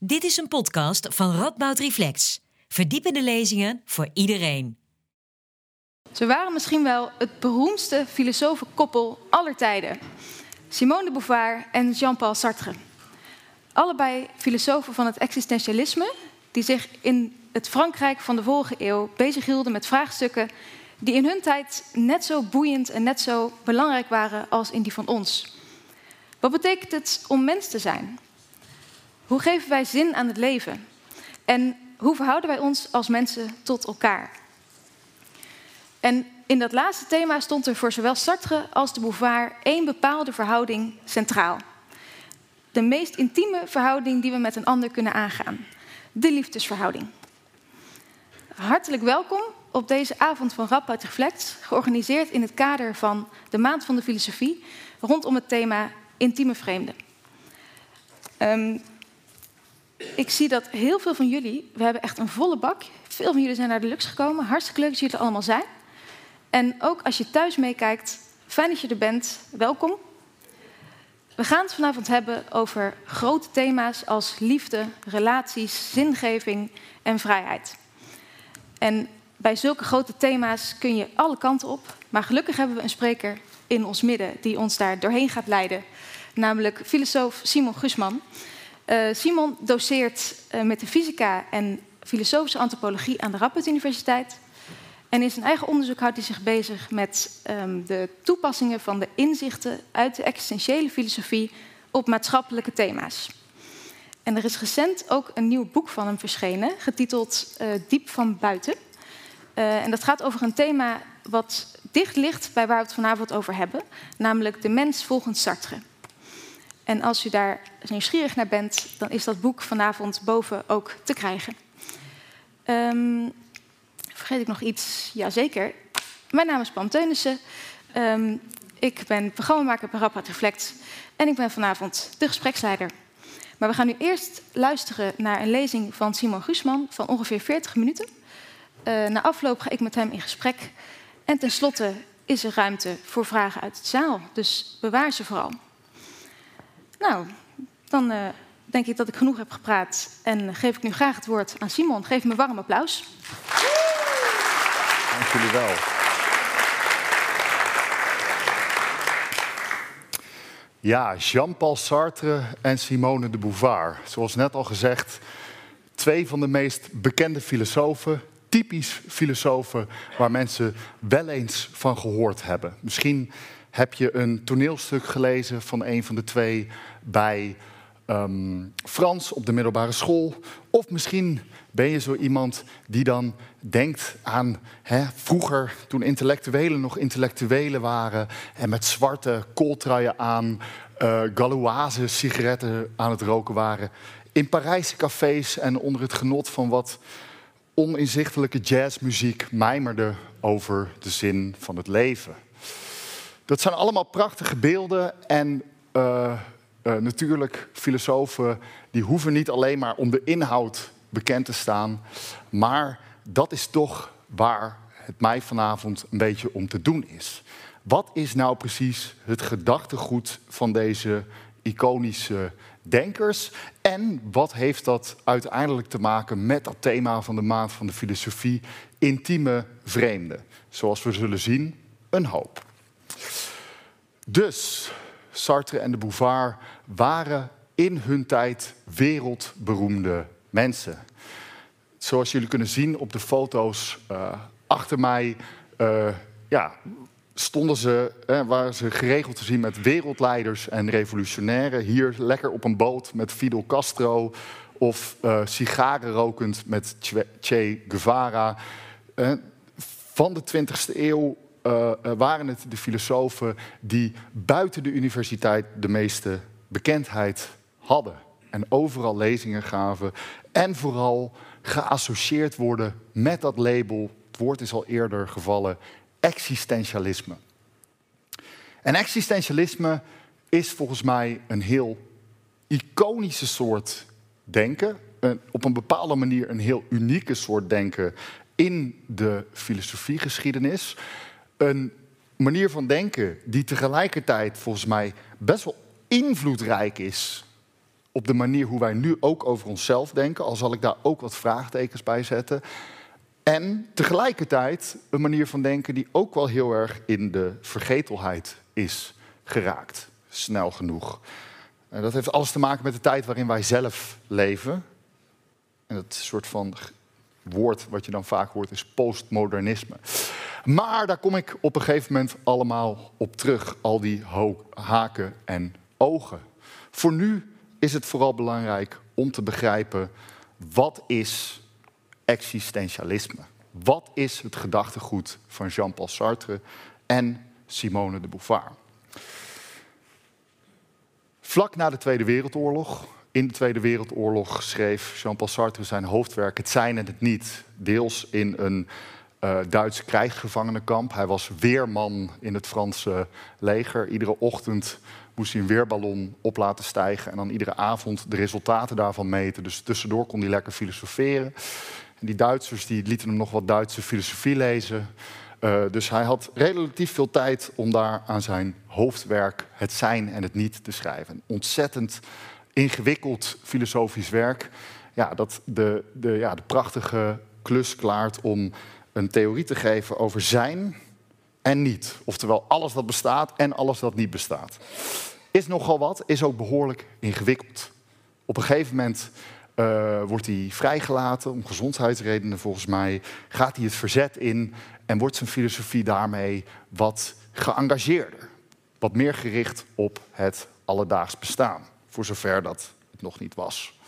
Dit is een podcast van Radboud Reflex. Verdiepende lezingen voor iedereen. Ze waren misschien wel het beroemdste filosofenkoppel aller tijden. Simone de Beauvoir en Jean-Paul Sartre. Allebei filosofen van het existentialisme, die zich in het Frankrijk van de vorige eeuw bezighielden met vraagstukken die in hun tijd net zo boeiend en net zo belangrijk waren als in die van ons. Wat betekent het om mens te zijn? Hoe geven wij zin aan het leven? En hoe verhouden wij ons als mensen tot elkaar? En in dat laatste thema stond er voor zowel Sartre als de Beauvoir één bepaalde verhouding centraal. De meest intieme verhouding die we met een ander kunnen aangaan. De liefdesverhouding. Hartelijk welkom op deze avond van Rap uit Reflect, georganiseerd in het kader van de Maand van de Filosofie rondom het thema intieme vreemden. Um, ik zie dat heel veel van jullie, we hebben echt een volle bak. Veel van jullie zijn naar de Lux gekomen. Hartstikke leuk dat jullie er allemaal zijn. En ook als je thuis meekijkt, fijn dat je er bent. Welkom. We gaan het vanavond hebben over grote thema's als liefde, relaties, zingeving en vrijheid. En bij zulke grote thema's kun je alle kanten op. Maar gelukkig hebben we een spreker in ons midden die ons daar doorheen gaat leiden. Namelijk filosoof Simon Gusman. Uh, Simon doseert met de fysica en filosofische antropologie aan de Radboud Universiteit. En in zijn eigen onderzoek houdt hij zich bezig met um, de toepassingen van de inzichten uit de existentiële filosofie op maatschappelijke thema's. En er is recent ook een nieuw boek van hem verschenen, getiteld uh, Diep van Buiten. en dat gaat over een thema wat dicht ligt bij waar we het vanavond over hebben, namelijk de mens volgens Sartre. En als u daar nieuwsgierig naar bent, dan is dat boek vanavond boven ook te krijgen. Um, vergeet ik nog iets? Jazeker. Mijn naam is Pam Teunissen. Um, ik ben programmamaker bij Rapport Reflect en ik ben vanavond de gespreksleider. Maar we gaan nu eerst luisteren naar een lezing van Simon Gusman van ongeveer 40 minuten. Uh, na afloop ga ik met hem in gesprek. En tenslotte is er ruimte voor vragen uit de zaal. Dus bewaar ze vooral. Nou, dan uh, denk ik dat ik genoeg heb gepraat en geef ik nu graag het woord aan Simon. Geef me een warm applaus. Dank jullie wel. Ja, Jean-Paul Sartre en Simone de Beauvoir. Zoals net al gezegd, twee van de meest bekende filosofen, typisch filosofen waar mensen wel eens van gehoord hebben. Misschien heb je een toneelstuk gelezen van een van de twee bij um, Frans op de middelbare school. Of misschien ben je zo iemand die dan denkt aan hè, vroeger, toen intellectuelen nog intellectuelen waren en met zwarte kooltruien aan, uh, Galoise sigaretten aan het roken waren. In Parijse cafés en onder het genot van wat oninzichtelijke jazzmuziek mijmerde over de zin van het leven. Dat zijn allemaal prachtige beelden en uh, uh, natuurlijk filosofen die hoeven niet alleen maar om de inhoud bekend te staan, maar dat is toch waar het mij vanavond een beetje om te doen is. Wat is nou precies het gedachtegoed van deze iconische denkers en wat heeft dat uiteindelijk te maken met dat thema van de maand van de filosofie, intieme vreemden? Zoals we zullen zien, een hoop. Dus Sartre en de Beauvoir waren in hun tijd wereldberoemde mensen. Zoals jullie kunnen zien op de foto's uh, achter mij, uh, ja, stonden ze, eh, waren ze geregeld te zien met wereldleiders en revolutionairen. Hier lekker op een boot met Fidel Castro of uh, sigaren rokend met Che Guevara. van de 20e eeuw uh, waren het de filosofen die buiten de universiteit de meeste bekendheid hadden. En overal lezingen gaven. En vooral geassocieerd worden met dat label, het woord is al eerder gevallen, existentialisme. En existentialisme is volgens mij een heel iconische soort denken. Een, op een bepaalde manier een heel unieke soort denken in de filosofiegeschiedenis een manier van denken die tegelijkertijd volgens mij best wel invloedrijk is op de manier hoe wij nu ook over onszelf denken, al zal ik daar ook wat vraagtekens bij zetten. En tegelijkertijd een manier van denken die ook wel heel erg in de vergetelheid is geraakt. Snel genoeg. En dat heeft alles te maken met de tijd waarin wij zelf leven. En het soort van woord wat je dan vaak hoort is postmodernisme. Maar daar kom ik op een gegeven moment allemaal op terug. Al die haken en ogen. Voor nu is het vooral belangrijk om te begrijpen wat is existentialisme? Wat is het gedachtegoed van Jean-Paul Sartre en Simone de Beauvoir? Vlak na de Tweede Wereldoorlog, in de Tweede Wereldoorlog, schreef Jean-Paul Sartre zijn hoofdwerk Het zijn en het niet, deels in een uh, Duitse krijgsgevangenenkamp. Hij was weerman in het Franse leger. Iedere ochtend moest hij een weerballon op laten stijgen en dan iedere avond de resultaten daarvan meten. Dus tussendoor kon hij lekker filosoferen. En die Duitsers die lieten hem nog wat Duitse filosofie lezen. Uh, dus hij had relatief veel tijd om daar aan zijn hoofdwerk het zijn en het niet te schrijven. Ontzettend ingewikkeld filosofisch werk. Ja, dat de, de, ja, de prachtige klus klaart om een theorie te geven over zijn en niet. Oftewel alles wat bestaat en alles wat niet bestaat. Is nogal wat, is ook behoorlijk ingewikkeld. Op een gegeven moment uh, wordt hij vrijgelaten, om gezondheidsredenen volgens mij, gaat hij het verzet in en wordt zijn filosofie daarmee wat geëngageerder. Wat meer gericht op het alledaags bestaan, voor zover dat het nog niet was.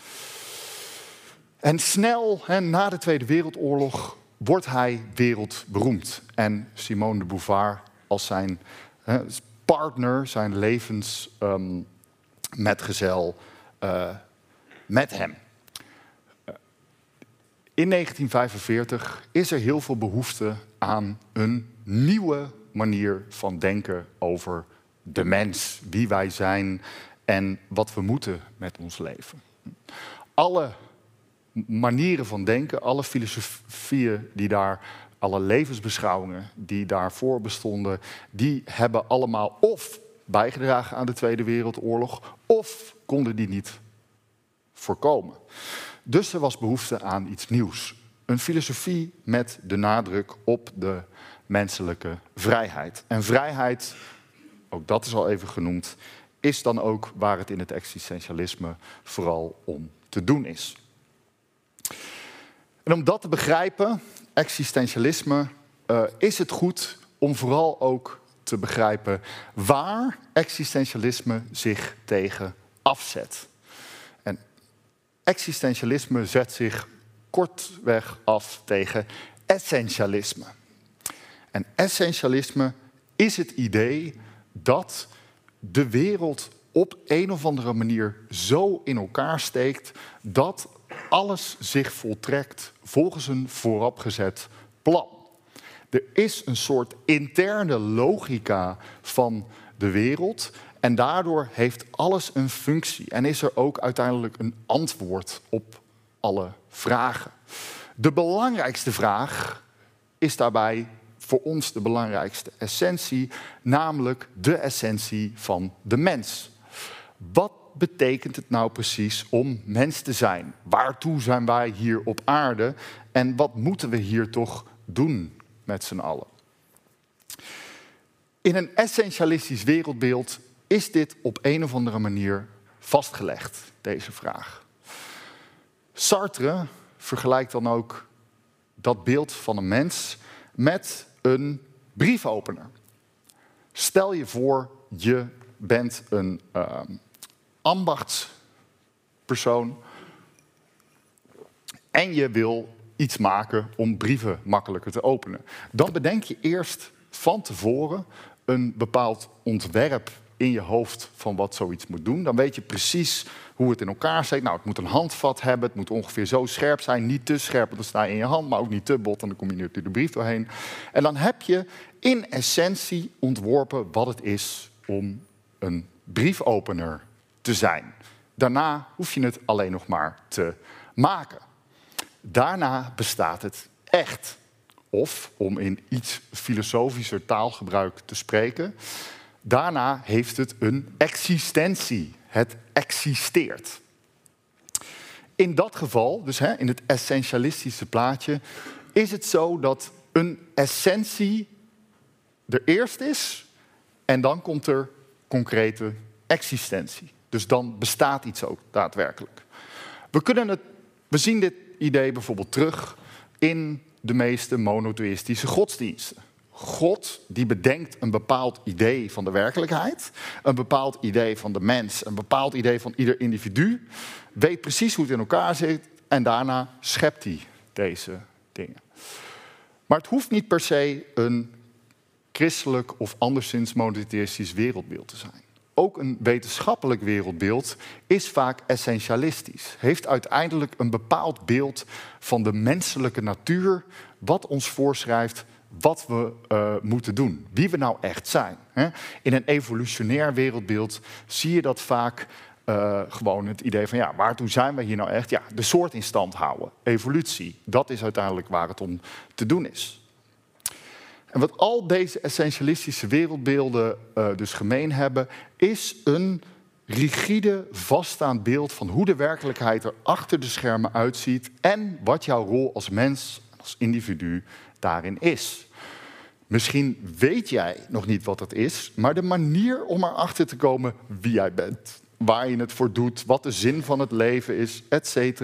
En snel, na de Tweede Wereldoorlog, wordt hij wereldberoemd. En Simone de Beauvoir als zijn hè, partner, zijn levensmetgezel, um, uh, met hem. In 1945 is er heel veel behoefte aan een nieuwe manier van denken over de mens, wie wij zijn en wat we moeten met ons leven. Alle manieren van denken, alle filosofieën die daar, alle levensbeschouwingen die daarvoor bestonden, die hebben allemaal of bijgedragen aan de Tweede Wereldoorlog of konden die niet voorkomen. Dus er was behoefte aan iets nieuws. Een filosofie met de nadruk op de menselijke vrijheid. En vrijheid, ook dat is al even genoemd, is dan ook waar het in het existentialisme vooral om te doen is. En om dat te begrijpen, existentialisme, uh, is het goed om vooral ook te begrijpen waar existentialisme zich tegen afzet. Existentialisme zet zich kortweg af tegen essentialisme. En essentialisme is het idee dat de wereld op een of andere manier zo in elkaar steekt dat alles zich voltrekt volgens een vooropgezet plan. Er is een soort interne logica van de wereld en daardoor heeft alles een functie en is er ook uiteindelijk een antwoord op alle vragen. De belangrijkste vraag is daarbij voor ons de belangrijkste essentie, namelijk de essentie van de mens. Wat betekent het nou precies om mens te zijn? Waartoe zijn wij hier op aarde en wat moeten we hier toch doen met z'n allen? In een essentialistisch wereldbeeld is dit op een of andere manier vastgelegd, deze vraag? Sartre vergelijkt dan ook dat beeld van een mens met een briefopener. Stel je voor, je bent een uh, ambachtspersoon en je wil iets maken om brieven makkelijker te openen. Dan bedenk je eerst van tevoren een bepaald ontwerp in je hoofd van wat zoiets moet doen. Dan weet je precies hoe het in elkaar zit. Nou, het moet een handvat hebben, het moet ongeveer zo scherp zijn. Niet te scherp, want dan sta je in je hand, maar ook niet te bot, dan kom je natuurlijk de brief doorheen. En dan heb je in essentie ontworpen wat het is om een briefopener te zijn. Daarna hoef je het alleen nog maar te maken. Daarna bestaat het echt. Of, om in iets filosofischer taalgebruik te spreken, Daarna heeft het een existentie. Het existeert. in dat geval, dus hè, in het essentialistische plaatje, is het zo dat een essentie er eerst is en dan komt er concrete existentie. Dus dan bestaat iets ook daadwerkelijk. We, kunnen het, we zien dit idee bijvoorbeeld terug in de meeste monotheïstische godsdiensten. God die bedenkt een bepaald idee van de werkelijkheid, een bepaald idee van de mens, een bepaald idee van ieder individu, weet precies hoe het in elkaar zit en daarna schept hij deze dingen. Maar het hoeft niet per se een christelijk of anderszins monotheïstisch wereldbeeld te zijn. Ook een wetenschappelijk wereldbeeld is vaak essentialistisch. Heeft uiteindelijk een bepaald beeld van de menselijke natuur, wat ons voorschrijft wat we uh, moeten doen, wie we nou echt zijn. Hè? In een evolutionair wereldbeeld zie je dat vaak uh, gewoon het idee van ja, waartoe zijn we hier nou echt? Ja, de soort in stand houden, evolutie. Dat is uiteindelijk waar het om te doen is. En wat al deze essentialistische wereldbeelden uh, dus gemeen hebben, is een rigide, vaststaand beeld van hoe de werkelijkheid er achter de schermen uitziet en wat jouw rol als mens, als individu daarin is. Misschien weet jij nog niet wat dat is, maar de manier om erachter te komen wie jij bent, waar je het voor doet, wat de zin van het leven is, etc.,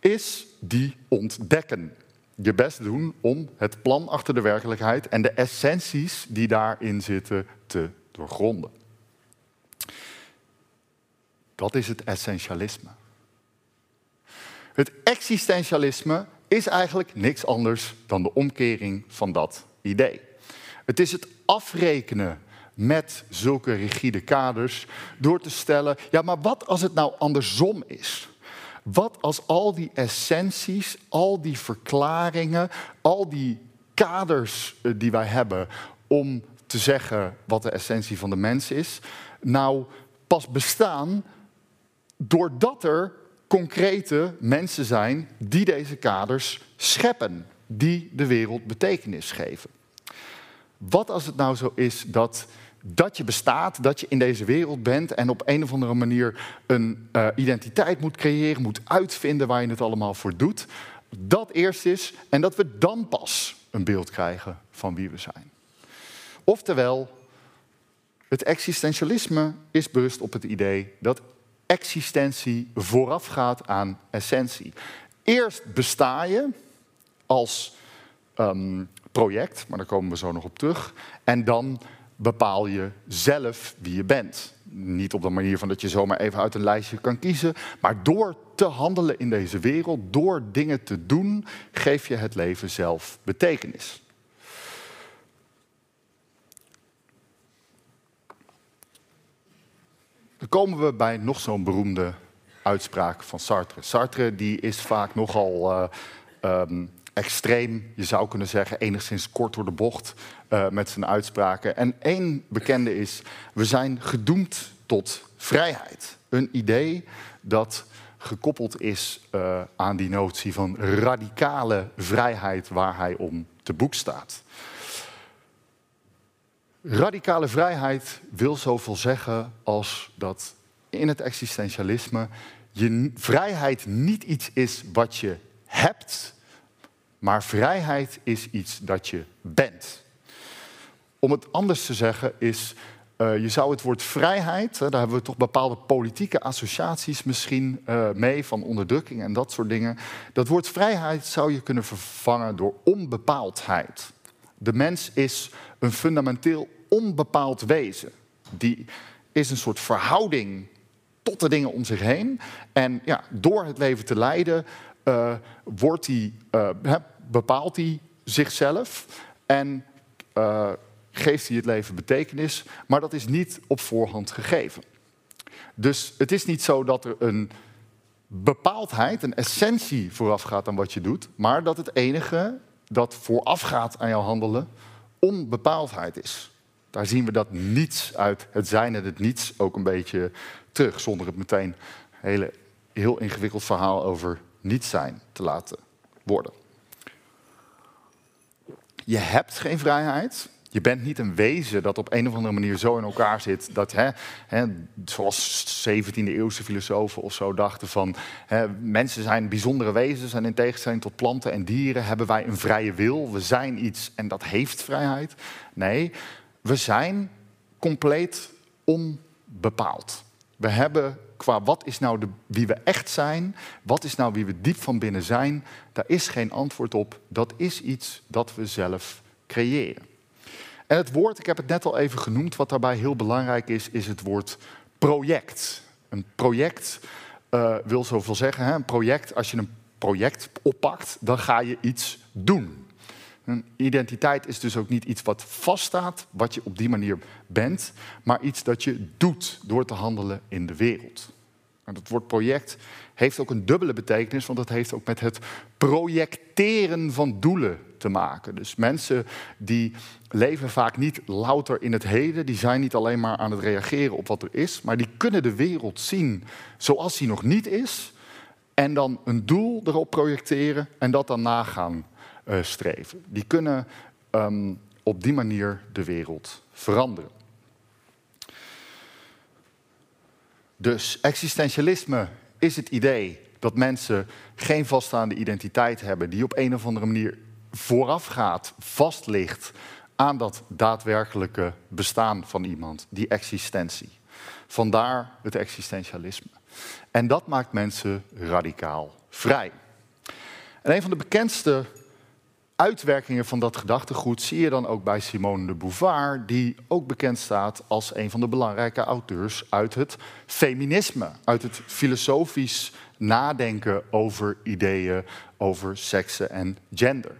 is die ontdekken. Je best doen om het plan achter de werkelijkheid en de essenties die daarin zitten te doorgronden. Dat is het essentialisme. Het existentialisme is eigenlijk niks anders dan de omkering van dat idee. Het is het afrekenen met zulke rigide kaders door te stellen, ja, maar wat als het nou andersom is? Wat als al die essenties, al die verklaringen, al die kaders eh, die wij hebben om te zeggen wat de essentie van de mens is, nou pas bestaan doordat er concrete mensen zijn die deze kaders scheppen, die de wereld betekenis geven. Wat als het nou zo is dat, dat je bestaat, dat je in deze wereld bent en op een of andere manier een uh, identiteit moet creëren, moet uitvinden waar je het allemaal voor doet. Dat eerst is en dat we dan pas een beeld krijgen van wie we zijn. Oftewel, het existentialisme is berust op het idee dat existentie voorafgaat aan essentie. Eerst besta je als um, project, maar daar komen we zo nog op terug. En dan bepaal je zelf wie je bent. Niet op de manier van dat je zomaar even uit een lijstje kan kiezen, maar door te handelen in deze wereld, door dingen te doen, geef je het leven zelf betekenis. Dan komen we bij nog zo'n beroemde uitspraak van Sartre. Sartre die is vaak nogal uh, um, extreem, je zou kunnen zeggen, enigszins kort door de bocht uh, met zijn uitspraken. En één bekende is, we zijn gedoemd tot vrijheid. Een idee dat gekoppeld is uh, aan die notie van radicale vrijheid waar hij om te boek staat. Radicale vrijheid wil zoveel zeggen als dat in het existentialisme je vrijheid niet iets is wat je hebt, maar vrijheid is iets dat je bent. Om het anders te zeggen is, uh, je zou het woord vrijheid, daar hebben we toch bepaalde politieke associaties misschien uh, mee, van onderdrukking en dat soort dingen. Dat woord vrijheid zou je kunnen vervangen door onbepaaldheid. De mens is een fundamenteel onbepaald wezen. Die is een soort verhouding tot de dingen om zich heen. En ja, door het leven te leiden uh, wordt hij, uh, bepaalt hij zichzelf en uh, geeft hij het leven betekenis. Maar dat is niet op voorhand gegeven. Dus het is niet zo dat er een bepaaldheid, een essentie voorafgaat aan wat je doet, maar dat het enige dat voorafgaat aan jouw handelen onbepaaldheid is. Daar zien we dat niets uit het zijn en het niets ook een beetje terug, zonder het meteen een hele, heel ingewikkeld verhaal over niet zijn te laten worden. Je hebt geen vrijheid, Je bent niet een wezen dat op een of andere manier zo in elkaar zit dat, hè, hè, zoals 17e eeuwse filosofen of zo dachten van, hè, mensen zijn bijzondere wezens en in tegenstelling tot planten en dieren hebben wij een vrije wil. We zijn iets en dat heeft vrijheid. Nee, we zijn compleet onbepaald. We hebben qua wat is nou de, wie we echt zijn, wat is nou wie we diep van binnen zijn, daar is geen antwoord op. Dat is iets dat we zelf creëren. En het woord, ik heb het net al even genoemd, wat daarbij heel belangrijk is, is het woord project. Een project uh, wil zoveel zeggen. Hè? Een project, als je een project oppakt, dan ga je iets doen. Een identiteit is dus ook niet iets wat vaststaat, wat je op die manier bent, maar iets dat je doet door te handelen in de wereld. En het woord project heeft ook een dubbele betekenis, want het heeft ook met het projecteren van doelen te maken. Dus mensen die leven vaak niet louter in het heden, die zijn niet alleen maar aan het reageren op wat er is, maar die kunnen de wereld zien zoals die nog niet is en dan een doel erop projecteren en dat dan nagaan uh, streven. Die kunnen um, op die manier de wereld veranderen. Dus existentialisme is het idee dat mensen geen vaststaande identiteit hebben, die op een of andere manier voorafgaat, vast ligt aan dat daadwerkelijke bestaan van iemand, die existentie. Vandaar het existentialisme. En dat maakt mensen radicaal vrij. En een van de bekendste uitwerkingen van dat gedachtegoed zie je dan ook bij Simone de Beauvoir, die ook bekend staat als een van de belangrijke auteurs uit het feminisme, uit het filosofisch nadenken over ideeën, over seksen en gender.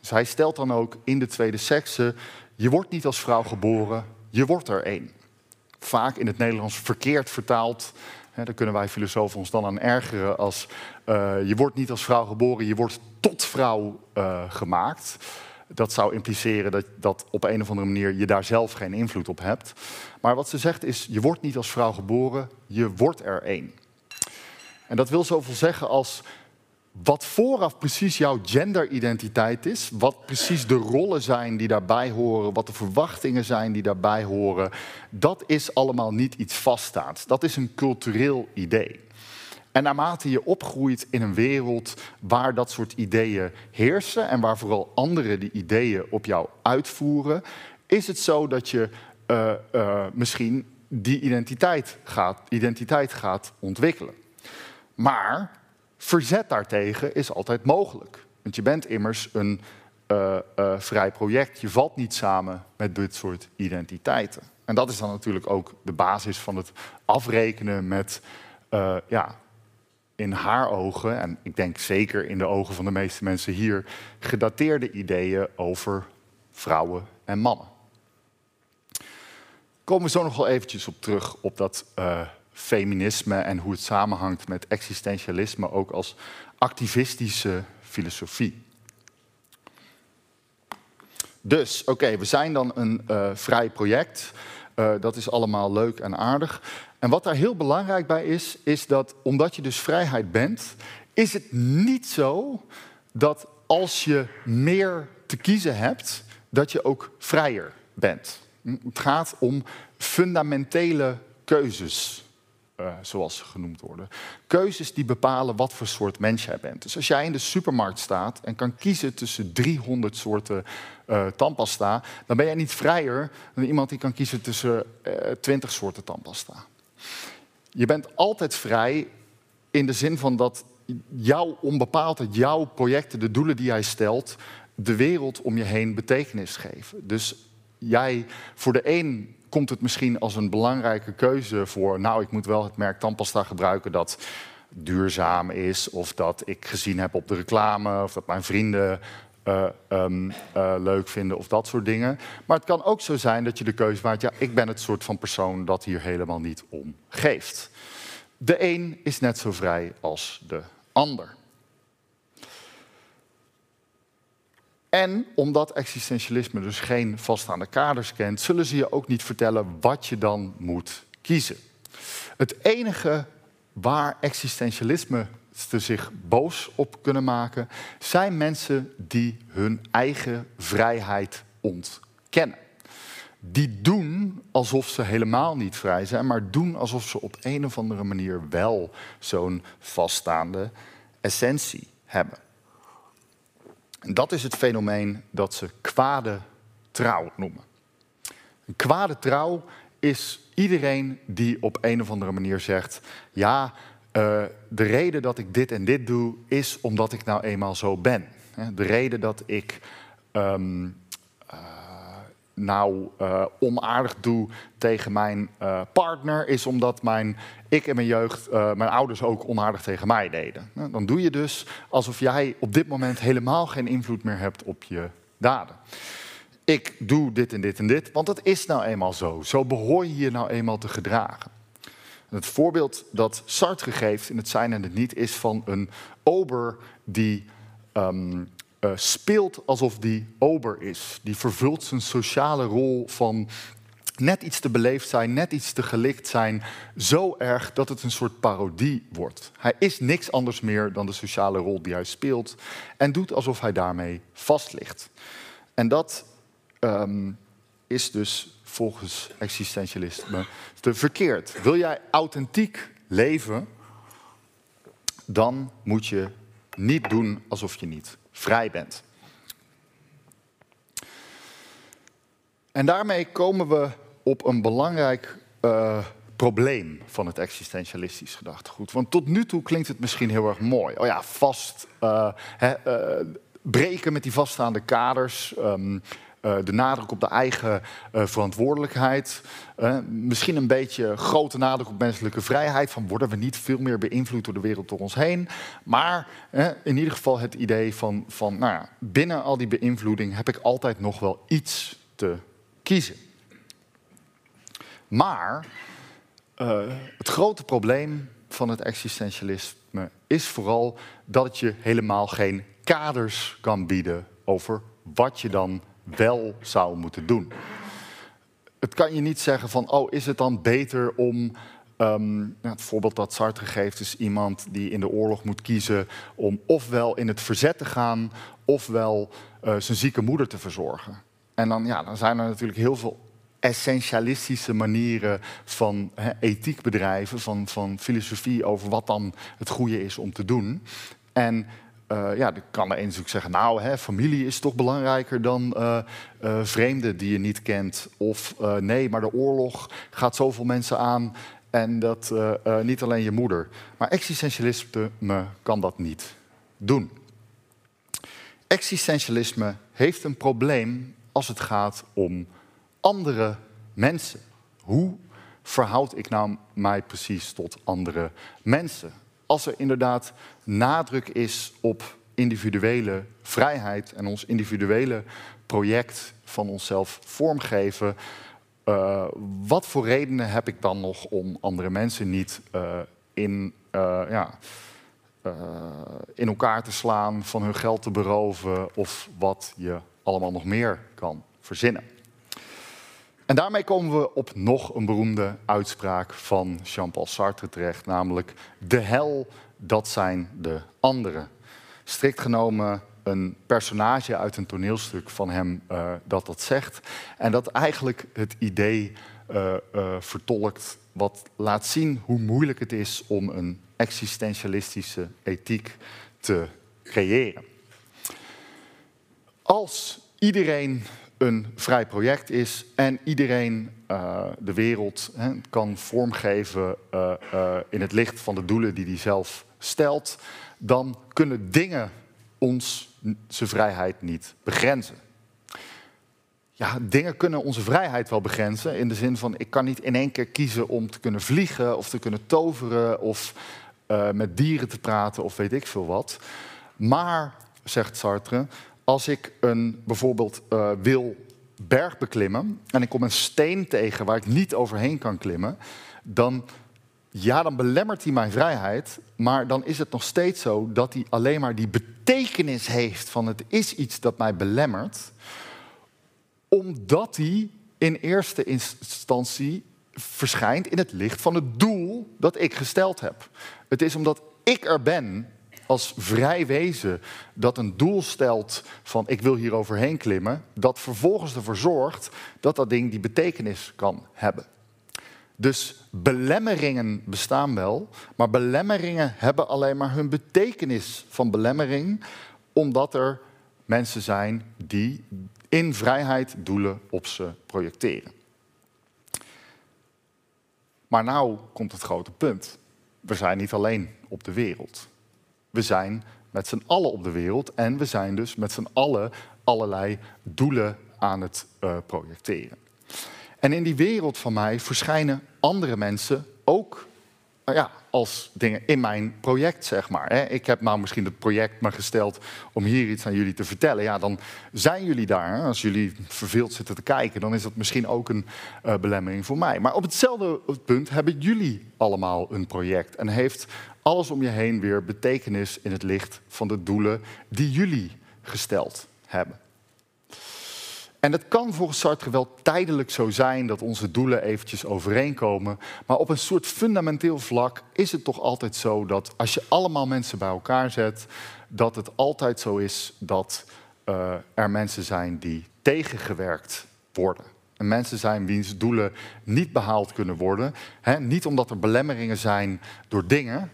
Dus hij stelt dan ook in de tweede sekse, je wordt niet als vrouw geboren, je wordt er één. Vaak in het Nederlands verkeerd vertaald. Daar kunnen wij filosofen ons dan aan ergeren als uh, je wordt niet als vrouw geboren, je wordt tot vrouw uh, gemaakt. Dat zou impliceren dat, dat op een of andere manier je daar zelf geen invloed op hebt. Maar wat ze zegt is, je wordt niet als vrouw geboren, je wordt er één. En dat wil zoveel zeggen als wat vooraf precies jouw genderidentiteit is, wat precies de rollen zijn die daarbij horen, wat de verwachtingen zijn die daarbij horen, dat is allemaal niet iets vaststaats. Dat is een cultureel idee. En naarmate je opgroeit in een wereld waar dat soort ideeën heersen en waar vooral anderen die ideeën op jou uitvoeren, is het zo dat je uh, uh, misschien die identiteit gaat, identiteit gaat ontwikkelen. Maar verzet daartegen is altijd mogelijk. Want je bent immers een uh, vrij project. Je valt niet samen met dit soort identiteiten. En dat is dan natuurlijk ook de basis van het afrekenen met ja, in haar ogen, en ik denk zeker in de ogen van de meeste mensen hier, gedateerde ideeën over vrouwen en mannen. Komen we zo nog wel eventjes op terug op dat uh, feminisme en hoe het samenhangt met existentialisme, ook als activistische filosofie. Dus, oké, we zijn dan een uh, vrij project. Uh, dat is allemaal leuk en aardig. En wat daar heel belangrijk bij is, is dat omdat je dus vrijheid bent, is het niet zo dat als je meer te kiezen hebt, dat je ook vrijer bent. Het gaat om fundamentele keuzes, uh, zoals ze genoemd worden. Keuzes die bepalen wat voor soort mens jij bent. Dus als jij in de supermarkt staat en kan kiezen tussen 300 soorten uh, tandpasta, dan ben jij niet vrijer dan iemand die kan kiezen tussen uh, eh, 20 soorten tandpasta. Je bent altijd vrij in de zin van dat jouw onbepaaldheid, jouw projecten, de doelen die jij stelt, de wereld om je heen betekenis geven. Dus jij, voor de een komt het misschien als een belangrijke keuze voor, nou, ik moet wel het merk tandpasta gebruiken dat duurzaam is, of dat ik gezien heb op de reclame, of dat mijn vrienden uh, um, uh, leuk vinden of dat soort dingen. Maar het kan ook zo zijn dat je de keuze maakt, ja, ik ben het soort van persoon dat hier helemaal niet om geeft. De een is net zo vrij als de ander. En omdat existentialisme dus geen vaststaande kaders kent, zullen ze je ook niet vertellen wat je dan moet kiezen. Het enige waar existentialisme zich boos op kunnen maken, zijn mensen die hun eigen vrijheid ontkennen. die doen alsof ze helemaal niet vrij zijn, maar doen alsof ze op een of andere manier wel zo'n vaststaande essentie hebben. En dat is het fenomeen dat ze kwade trouw noemen. Een kwade trouw is iedereen die op een of andere manier zegt: Ja, uh, de reden dat ik dit en dit doe, is omdat ik nou eenmaal zo ben. De reden dat ik um, nou uh, onaardig doe tegen mijn partner, is omdat mijn, ik in mijn jeugd, mijn ouders ook onaardig tegen mij deden. Dan doe je dus alsof jij op dit moment helemaal geen invloed meer hebt op je daden ik doe dit en dit en dit, want het is nou eenmaal zo. Zo behoor je je nou eenmaal te gedragen. Het voorbeeld dat Sartre geeft in het zijn en het niet is van een ober die um, uh, speelt alsof die ober is. Die vervult zijn sociale rol van net iets te beleefd zijn, net iets te gelikt zijn, zo erg dat het een soort parodie wordt. Hij is niks anders meer dan de sociale rol die hij speelt en doet alsof hij daarmee vast ligt. En dat um, is dus volgens existentialisme te verkeerd. Wil jij authentiek leven, dan moet je niet doen alsof je niet vrij bent. En daarmee komen we op een belangrijk uh, probleem van het existentialistisch gedachtegoed. Want tot nu toe klinkt het misschien heel erg mooi. Oh ja, vast, uh, uh, breken met die vaststaande kaders. Um, uh, de nadruk op de eigen uh, verantwoordelijkheid. Uh, misschien een beetje grote nadruk op menselijke vrijheid. Van worden we niet veel meer beïnvloed door de wereld door ons heen. Maar in ieder geval het idee van, van nou ja, binnen al die beïnvloeding heb ik altijd nog wel iets te kiezen. Maar het grote probleem van het existentialisme is vooral dat het je helemaal geen kaders kan bieden over wat je dan wel zou moeten doen. Het kan je niet zeggen van, oh, is het dan beter om Um, het voorbeeld dat Sartre geeft is iemand die in de oorlog moet kiezen om ofwel in het verzet te gaan, ofwel uh, zijn zieke moeder te verzorgen. En dan, ja, dan zijn er natuurlijk heel veel essentialistische manieren van ethiek bedrijven, van, van filosofie over wat dan het goede is om te doen. En uh, ja, dan kan er eens zeggen, nou, hè, familie is toch belangrijker dan uh, vreemden die je niet kent. Of nee, maar de oorlog gaat zoveel mensen aan en dat niet alleen je moeder. Maar existentialisme kan dat niet doen. Existentialisme heeft een probleem als het gaat om andere mensen. Hoe verhoud ik nou mij precies tot andere mensen? Als er inderdaad nadruk is op individuele vrijheid en ons individuele project van onszelf vormgeven, uh, wat voor redenen heb ik dan nog om andere mensen niet uh, in, uh, ja, in elkaar te slaan, van hun geld te beroven of wat je allemaal nog meer kan verzinnen? En daarmee komen we op nog een beroemde uitspraak van Jean-Paul Sartre terecht, namelijk de hel, dat zijn de anderen. Strikt genomen een personage uit een toneelstuk van hem uh, dat dat zegt. En dat eigenlijk het idee uh, uh, vertolkt wat laat zien hoe moeilijk het is om een existentialistische ethiek te creëren. Als iedereen een vrij project is en iedereen uh, de wereld kan vormgeven uh, uh, in het licht van de doelen die hij zelf stelt, dan kunnen dingen ons zijn vrijheid niet begrenzen. Ja, dingen kunnen onze vrijheid wel begrenzen in de zin van ik kan niet in één keer kiezen om te kunnen vliegen of te kunnen toveren of met dieren te praten of weet ik veel wat. Maar, zegt Sartre, als ik een, bijvoorbeeld uh, wil berg beklimmen en ik kom een steen tegen waar ik niet overheen kan klimmen, dan, ja, dan belemmert hij mijn vrijheid, maar dan is het nog steeds zo dat hij alleen maar die betekenis heeft van het is iets dat mij belemmert, omdat hij in eerste instantie verschijnt in het licht van het doel dat ik gesteld heb. Het is omdat ik er ben als vrij wezen dat een doel stelt van ik wil hier overheen klimmen, dat vervolgens ervoor zorgt dat dat ding die betekenis kan hebben. Dus belemmeringen bestaan wel, maar belemmeringen hebben alleen maar hun betekenis van belemmering, omdat er mensen zijn die in vrijheid doelen op ze projecteren. Maar nou komt het grote punt. We zijn niet alleen op de wereld. We zijn met z'n allen op de wereld en we zijn dus met z'n allen allerlei doelen aan het uh, projecteren. En in die wereld van mij verschijnen andere mensen ook nou ja, als dingen in mijn project, zeg maar. Ik heb nou misschien het project me gesteld om hier iets aan jullie te vertellen. Ja, dan zijn jullie daar. Als jullie verveeld zitten te kijken, dan is dat misschien ook een uh, belemmering voor mij. Maar op hetzelfde punt hebben jullie allemaal een project. En heeft alles om je heen weer betekenis in het licht van de doelen die jullie gesteld hebben. En het kan volgens Sartre wel tijdelijk zo zijn dat onze doelen eventjes overeenkomen. Maar op een soort fundamenteel vlak is het toch altijd zo dat als je allemaal mensen bij elkaar zet, dat het altijd zo is dat uh, er mensen zijn die tegengewerkt worden. En mensen zijn wiens doelen niet behaald kunnen worden. Niet omdat er belemmeringen zijn door dingen,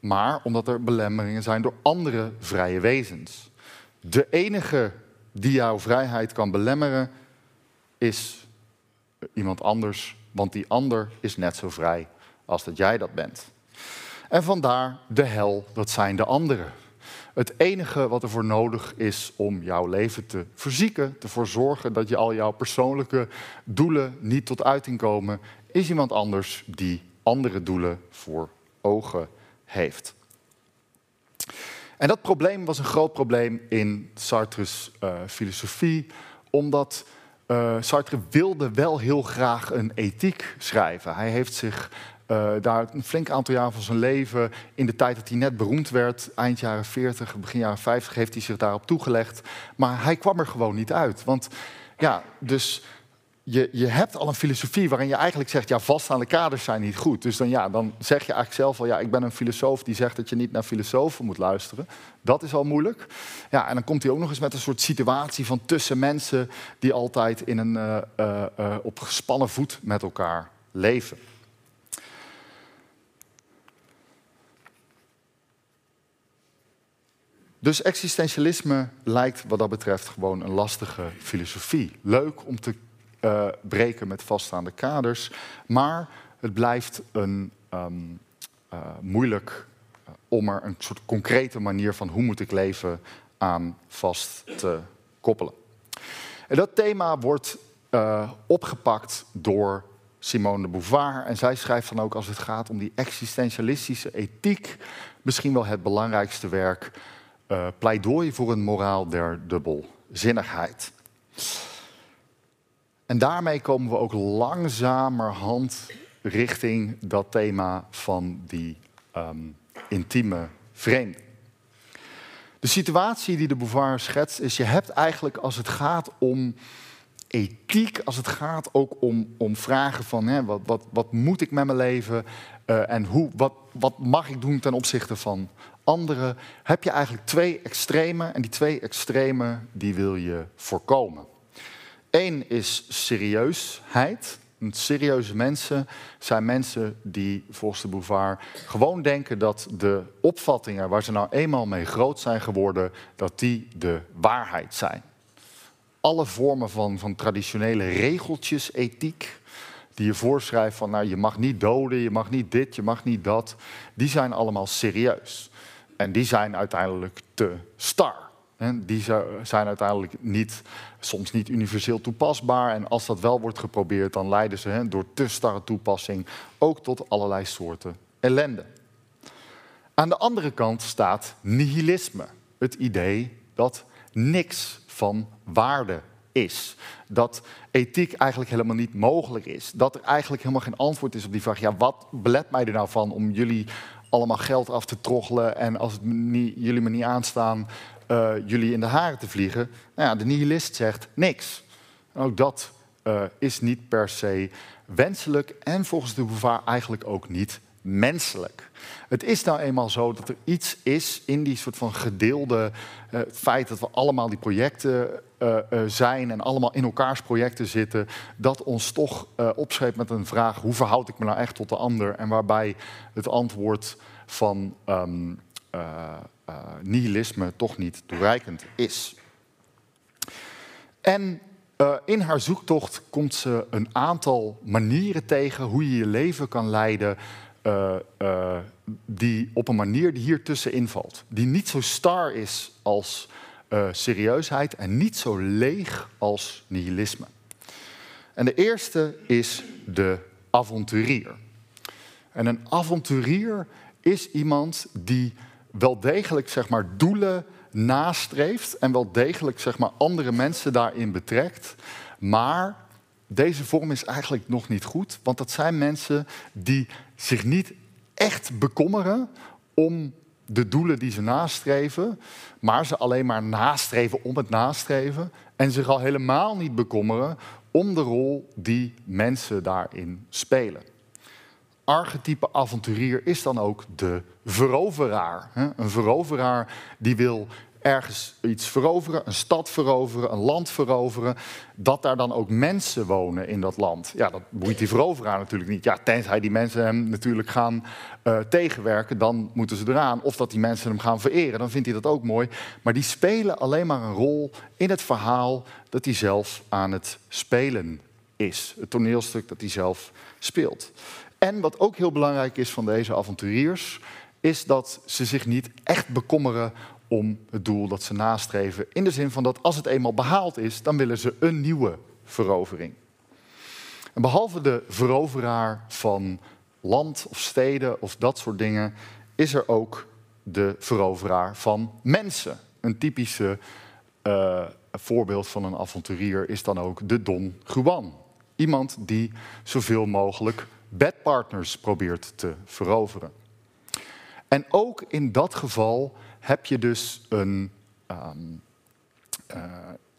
maar omdat er belemmeringen zijn door andere vrije wezens. De enige die jouw vrijheid kan belemmeren, is iemand anders, want die ander is net zo vrij als dat jij dat bent. En vandaar de hel, dat zijn de anderen. Het enige wat ervoor nodig is om jouw leven te verzieken, ervoor zorgen dat je al jouw persoonlijke doelen niet tot uiting komen, is iemand anders die andere doelen voor ogen heeft. En dat probleem was een groot probleem in Sartre's uh, filosofie, omdat uh, Sartre wilde wel heel graag een ethiek schrijven. Hij heeft zich uh, daar een flink aantal jaar van zijn leven, in de tijd dat hij net beroemd werd, eind jaren 40, begin jaren 50, heeft hij zich daarop toegelegd. Maar hij kwam er gewoon niet uit. Want ja, dus je, je hebt al een filosofie waarin je eigenlijk zegt, ja, vaststaande kaders zijn niet goed. Dus dan, ja, dan zeg je eigenlijk zelf al, ja, ik ben een filosoof die zegt dat je niet naar filosofen moet luisteren. Dat is al moeilijk. Ja, en dan komt hij ook nog eens met een soort situatie van tussen mensen die altijd in een, uh, uh, uh, op gespannen voet met elkaar leven. Dus existentialisme lijkt wat dat betreft gewoon een lastige filosofie. Leuk om te uh, breken met vaststaande kaders. Maar het blijft een um, uh, moeilijk uh, om er een soort concrete manier van hoe moet ik leven aan vast te koppelen. En dat thema wordt opgepakt door Simone de Beauvoir. En zij schrijft dan ook als het gaat om die existentialistische ethiek, misschien wel het belangrijkste werk, pleidooi voor een moraal der dubbelzinnigheid. En daarmee komen we ook langzamerhand richting dat thema van die um, intieme vreemde. De situatie die de Beauvoir schetst is, je hebt eigenlijk als het gaat om ethiek, als het gaat ook om, om vragen van hè, wat, wat, wat moet ik met mijn leven uh, en hoe, wat, wat mag ik doen ten opzichte van anderen, heb je eigenlijk twee extremen en die twee extremen die wil je voorkomen. Eén is serieusheid. Serieuze mensen zijn mensen die volgens de Bouvard gewoon denken dat de opvattingen waar ze nou eenmaal mee groot zijn geworden, dat die de waarheid zijn. Alle vormen van, van traditionele regeltjes, ethiek, die je voorschrijft van nou, je mag niet doden, je mag niet dit, je mag niet dat, die zijn allemaal serieus. En die zijn uiteindelijk te star die zijn uiteindelijk niet, soms niet universeel toepasbaar. En als dat wel wordt geprobeerd, dan leiden ze door te starre toepassing ook tot allerlei soorten ellende. Aan de andere kant staat nihilisme. Het idee dat niks van waarde is. Dat ethiek eigenlijk helemaal niet mogelijk is. Dat er eigenlijk helemaal geen antwoord is op die vraag. Ja, wat belet mij er nou van om jullie allemaal geld af te troggelen en als het niet, jullie me niet aanstaan, uh, jullie in de haren te vliegen. Nou ja, de nihilist zegt niks. ook dat uh, is niet per se wenselijk en volgens de Beauvoir eigenlijk ook niet menselijk. Het is nou eenmaal zo dat er iets is in die soort van gedeelde uh, feit dat we allemaal die projecten zijn en allemaal in elkaars projecten zitten, dat ons toch opschreef met een vraag: hoe verhoud ik me nou echt tot de ander? En waarbij het antwoord van um, nihilisme toch niet toereikend is. En uh, in haar zoektocht komt ze een aantal manieren tegen hoe je je leven kan leiden. Uh, die op een manier die hier tussenin valt. Die niet zo star is als serieusheid en niet zo leeg als nihilisme. En de eerste is de avonturier. En een avonturier is iemand die wel degelijk zeg maar, doelen nastreeft en wel degelijk zeg maar, andere mensen daarin betrekt. Maar deze vorm is eigenlijk nog niet goed, want dat zijn mensen die zich niet echt bekommeren om de doelen die ze nastreven, maar ze alleen maar nastreven om het nastreven en zich al helemaal niet bekommeren om de rol die mensen daarin spelen archetype avonturier is dan ook de veroveraar. Een veroveraar die wil ergens iets veroveren, een stad veroveren, een land veroveren, dat daar dan ook mensen wonen in dat land. Ja, dat boeit die veroveraar natuurlijk niet. Ja, tenzij die mensen hem natuurlijk gaan uh, tegenwerken, dan moeten ze eraan. Of dat die mensen hem gaan vereren, dan vindt hij dat ook mooi. Maar die spelen alleen maar een rol in het verhaal dat hij zelf aan het spelen is. Het toneelstuk dat hij zelf speelt. En wat ook heel belangrijk is van deze avonturiers, is dat ze zich niet echt bekommeren om het doel dat ze nastreven. In de zin van dat als het eenmaal behaald is, dan willen ze een nieuwe verovering. En behalve de veroveraar van land of steden of dat soort dingen, is er ook de veroveraar van mensen. Een typische uh, voorbeeld van een avonturier is dan ook de Don Juan. Iemand die zoveel mogelijk bedpartners probeert te veroveren. En ook in dat geval heb je dus een, um, uh,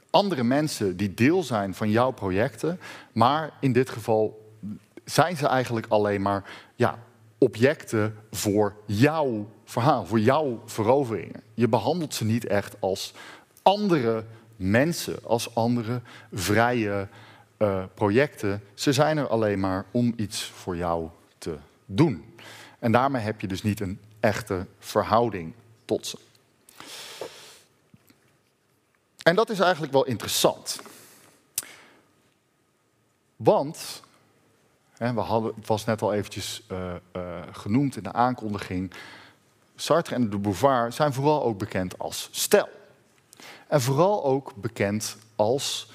andere mensen die deel zijn van jouw projecten, maar in dit geval zijn ze eigenlijk alleen maar ja, objecten voor jouw verhaal, voor jouw veroveringen. Je behandelt ze niet echt als andere mensen, als andere vrije uh, projecten. Ze zijn er alleen maar om iets voor jou te doen. En daarmee heb je dus niet een echte verhouding tot ze. En dat is eigenlijk wel interessant. Want, hè, we hadden, het was net al eventjes uh, uh, genoemd in de aankondiging, Sartre en de Beauvoir zijn vooral ook bekend als stel. En vooral ook bekend als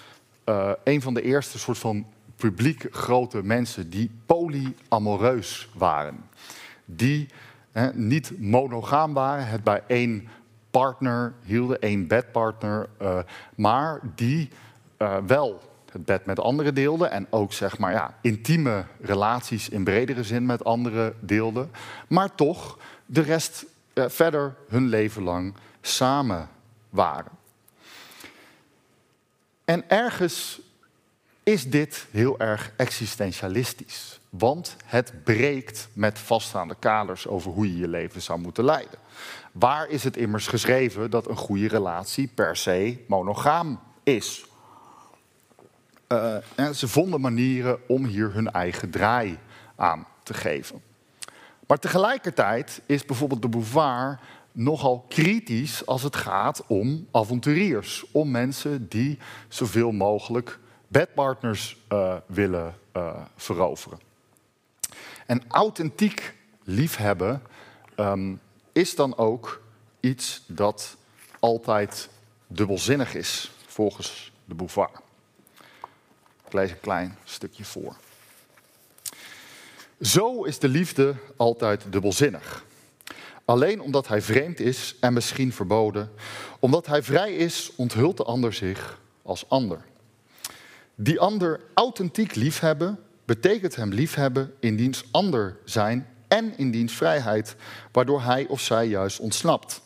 uh, een van de eerste soort van publiek grote mensen die polyamoreus waren. Die niet monogaam waren, het bij één partner hielden, één bedpartner, uh, maar die uh, wel het bed met anderen deelden en ook zeg maar ja, intieme relaties in bredere zin met anderen deelden, maar toch de rest verder hun leven lang samen waren. En ergens is dit heel erg existentialistisch. Want het breekt met vaststaande kaders over hoe je je leven zou moeten leiden. Waar is het immers geschreven dat een goede relatie per se monogaam is? Uh, ze vonden manieren om hier hun eigen draai aan te geven. Maar tegelijkertijd is bijvoorbeeld de Beauvoir nogal kritisch als het gaat om avonturiers. Om mensen die zoveel mogelijk bedpartners uh, willen uh, veroveren. En authentiek liefhebben um, is dan ook iets dat altijd dubbelzinnig is, volgens de Beauvoir. Ik lees een klein stukje voor. Zo is de liefde altijd dubbelzinnig. Alleen omdat hij vreemd is en misschien verboden. Omdat hij vrij is, onthult de ander zich als ander. Die ander authentiek liefhebben betekent hem liefhebben in diens ander zijn en in diens vrijheid, waardoor hij of zij juist ontsnapt.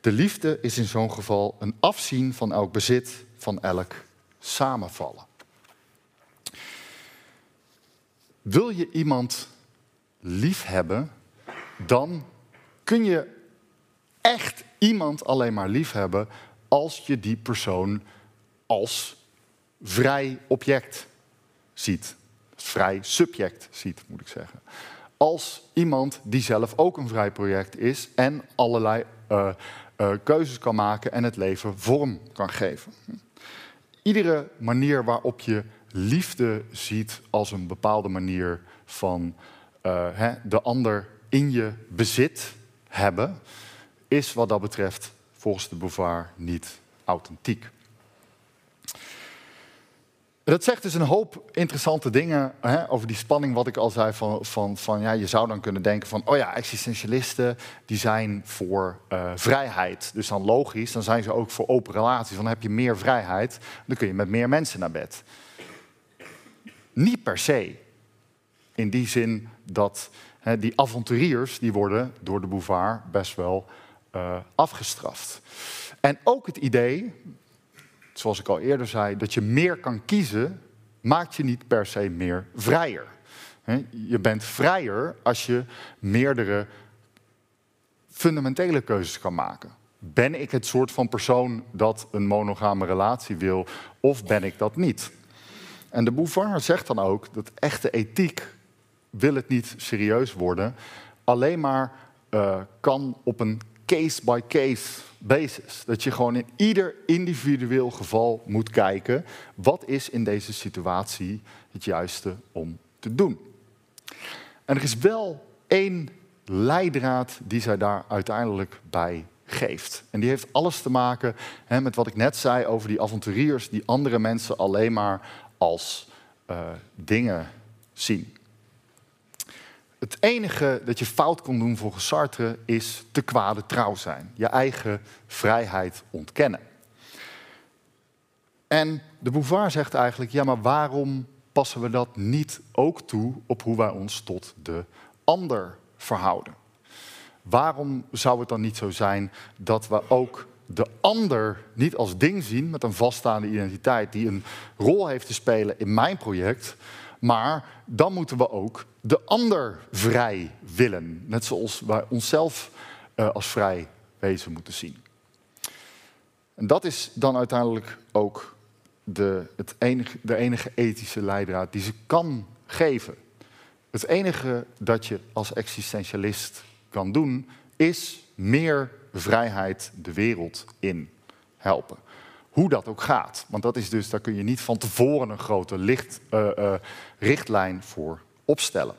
De liefde is in zo'n geval een afzien van elk bezit, van elk samenvallen. Wil je iemand liefhebben, dan kun je echt iemand alleen maar liefhebben als je die persoon als vrij object ziet. Vrij subject ziet, moet ik zeggen. Als iemand die zelf ook een vrij project is en allerlei uh, uh, keuzes kan maken en het leven vorm kan geven. Iedere manier waarop je liefde ziet als een bepaalde manier van uh, hè, de ander in je bezit hebben, is wat dat betreft volgens de Beauvoir niet authentiek. Dat zegt dus een hoop interessante dingen hè, over die spanning, wat ik al zei. Van, van, van, ja, je zou dan kunnen denken van, oh ja, existentialisten die zijn voor uh, vrijheid. Dus dan logisch, dan zijn ze ook voor open relaties. Dan heb je meer vrijheid, dan kun je met meer mensen naar bed. Niet per se. In die zin dat die avonturiers, die worden door de Bouvard best wel uh, afgestraft. En ook het idee, zoals ik al eerder zei, dat je meer kan kiezen, maakt je niet per se meer vrijer. Je bent vrijer als je meerdere fundamentele keuzes kan maken. Ben ik het soort van persoon dat een monogame relatie wil, of ben ik dat niet? En de Bouvard zegt dan ook dat echte ethiek wil het niet serieus worden, alleen maar uh, kan op een case-by-case basis. Dat je gewoon in ieder individueel geval moet kijken, wat is in deze situatie het juiste om te doen. En er is wel één leidraad die zij daar uiteindelijk bij geeft. En die heeft alles te maken hè, met wat ik net zei over die avonturiers die andere mensen alleen maar als uh, dingen zien. Het enige dat je fout kon doen volgens Sartre is te kwade trouw zijn. Je eigen vrijheid ontkennen. En de Bouvard zegt eigenlijk, ja maar waarom passen we dat niet ook toe op hoe wij ons tot de ander verhouden? Waarom zou het dan niet zo zijn dat we ook de ander niet als ding zien met een vaststaande identiteit die een rol heeft te spelen in mijn project, maar dan moeten we ook de ander vrij willen. Net zoals wij onszelf uh, als vrij wezen moeten zien. En dat is dan uiteindelijk ook de, het enige, de enige ethische leidraad die ze kan geven. Het enige dat je als existentialist kan doen, is meer vrijheid de wereld in helpen. Hoe dat ook gaat. Want dat is dus, daar kun je niet van tevoren een grote licht, uh, uh, richtlijn voor opstellen.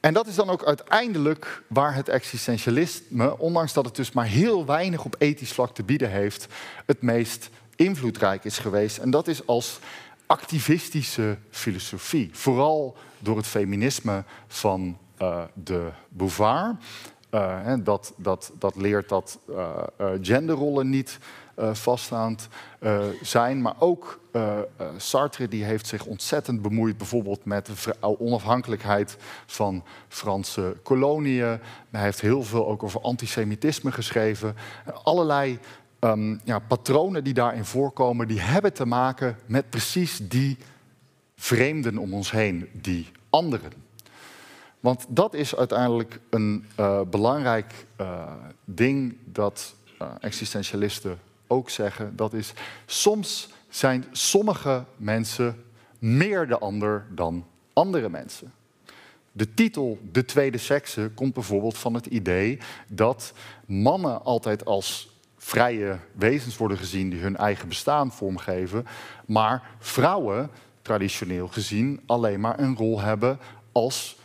En dat is dan ook uiteindelijk waar het existentialisme, ondanks dat het dus maar heel weinig op ethisch vlak te bieden heeft, het meest invloedrijk is geweest. En dat is als activistische filosofie. Vooral door het feminisme van uh, de Beauvoir. Uh, dat, dat, dat leert dat genderrollen niet vaststaand uh, zijn. Maar ook uh, Sartre die heeft zich ontzettend bemoeid bijvoorbeeld met de onafhankelijkheid van Franse koloniën. Hij heeft heel veel ook over antisemitisme geschreven. Allerlei um, ja, patronen die daarin voorkomen, die hebben te maken met precies die vreemden om ons heen, die anderen. Want dat is uiteindelijk een belangrijk ding dat existentialisten ook zeggen. Dat is, soms zijn sommige mensen meer de ander dan andere mensen. De titel De Tweede Sekse komt bijvoorbeeld van het idee dat mannen altijd als vrije wezens worden gezien die hun eigen bestaan vormgeven, maar vrouwen traditioneel gezien alleen maar een rol hebben als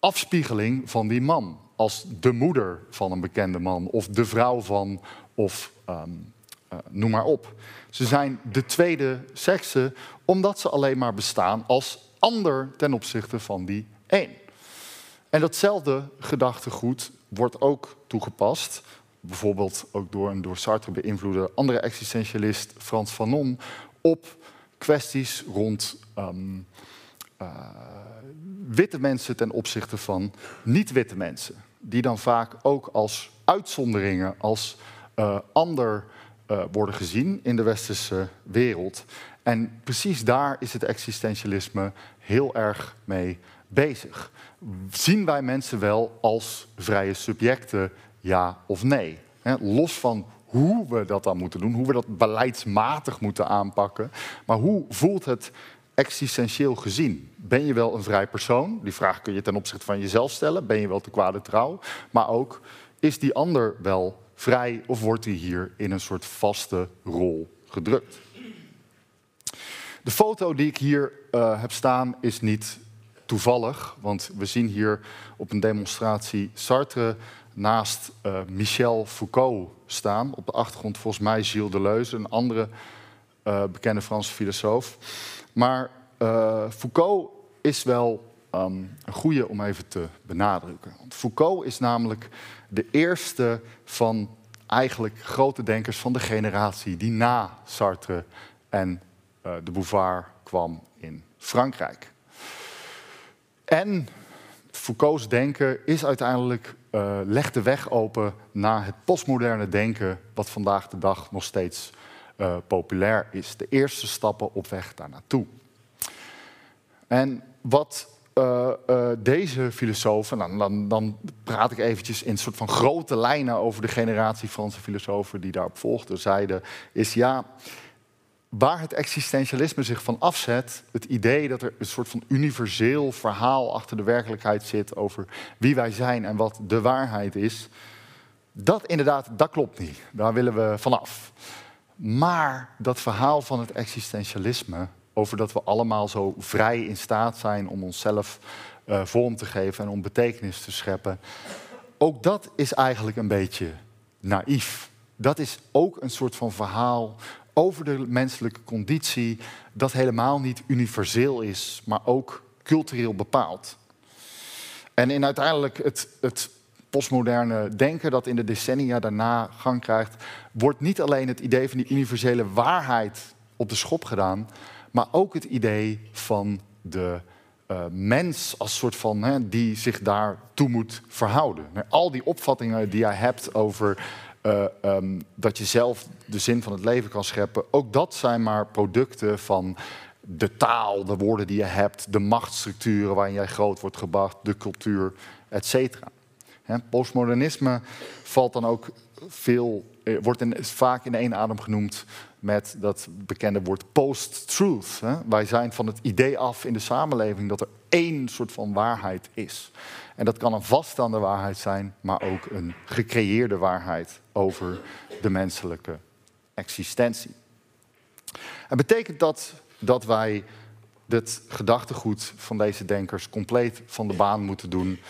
afspiegeling van die man. Als de moeder van een bekende man, of de vrouw van, of um, uh, noem maar op. Ze zijn de tweede sekse omdat ze alleen maar bestaan als ander ten opzichte van die één. En datzelfde gedachtegoed wordt ook toegepast, bijvoorbeeld ook door een door Sartre beïnvloede andere existentialist Frans Fanon, op kwesties rond um, uh, witte mensen ten opzichte van niet-witte mensen. Die dan vaak ook als uitzonderingen, als uh, ander uh, worden gezien in de westerse wereld. En precies daar is het existentialisme heel erg mee bezig. Zien wij mensen wel als vrije subjecten, ja of nee? los van hoe we dat dan moeten doen, hoe we dat beleidsmatig moeten aanpakken, maar hoe voelt het existentieel gezien? Ben je wel een vrij persoon? Die vraag kun je ten opzichte van jezelf stellen. Ben je wel te kwade trouw? Maar ook, is die ander wel vrij of wordt hij hier in een soort vaste rol gedrukt? De foto die ik hier uh, heb staan is niet toevallig, want we zien hier op een demonstratie Sartre naast uh, Michel Foucault staan. Op de achtergrond volgens mij Gilles Deleuze, een andere uh, bekende Franse filosoof. Maar Foucault is wel um, een goede om even te benadrukken. Want Foucault is namelijk de eerste van eigenlijk grote denkers van de generatie die na Sartre en uh, de Beauvoir kwam in Frankrijk. En Foucault's denken is uiteindelijk uh, legt de weg open naar het postmoderne denken, wat vandaag de dag nog steeds uh, populair is. De eerste stappen op weg daar naartoe. En wat uh, uh, deze filosofen, nou, dan, dan, praat ik eventjes in soort van grote lijnen over de generatie Franse filosofen die daarop volgden, zeiden, is ja, waar het existentialisme zich van afzet, het idee dat er een soort van universeel verhaal achter de werkelijkheid zit over wie wij zijn en wat de waarheid is, dat inderdaad, dat klopt niet. Daar willen we vanaf. Maar dat verhaal van het existentialisme, over dat we allemaal zo vrij in staat zijn om onszelf uh, vorm te geven en om betekenis te scheppen, ook dat is eigenlijk een beetje naïef. Dat is ook een soort van verhaal over de menselijke conditie, dat helemaal niet universeel is, maar ook cultureel bepaald. En in uiteindelijk het, het postmoderne denken dat in de decennia daarna gang krijgt, wordt niet alleen het idee van die universele waarheid op de schop gedaan, maar ook het idee van de uh, mens als soort van hè, die zich daartoe moet verhouden. Al die opvattingen die jij hebt over uh, um, dat je zelf de zin van het leven kan scheppen, ook dat zijn maar producten van de taal, de woorden die je hebt, de machtsstructuren waarin jij groot wordt gebracht, de cultuur, et cetera. Postmodernisme valt dan ook veel, eh, wordt vaak in één adem genoemd met dat bekende woord post-truth. Wij zijn van het idee af in de samenleving dat er één soort van waarheid is. En dat kan een vaststaande waarheid zijn, maar ook een gecreëerde waarheid over de menselijke existentie. En betekent dat dat wij het gedachtegoed van deze denkers compleet van de baan moeten doen?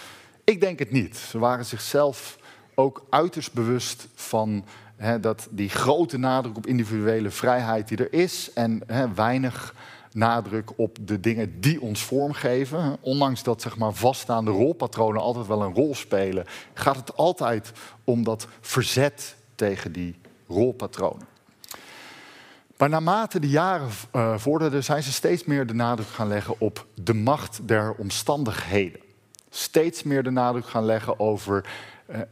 Ik denk het niet. Ze waren zichzelf ook uiterst bewust van dat die grote nadruk op individuele vrijheid die er is en weinig nadruk op de dingen die ons vormgeven. Ondanks dat zeg maar, vaststaande rolpatronen altijd wel een rol spelen, gaat het altijd om dat verzet tegen die rolpatronen. Maar naarmate de jaren uh, vorderden, zijn ze steeds meer de nadruk gaan leggen op de macht der omstandigheden. Steeds meer de nadruk gaan leggen over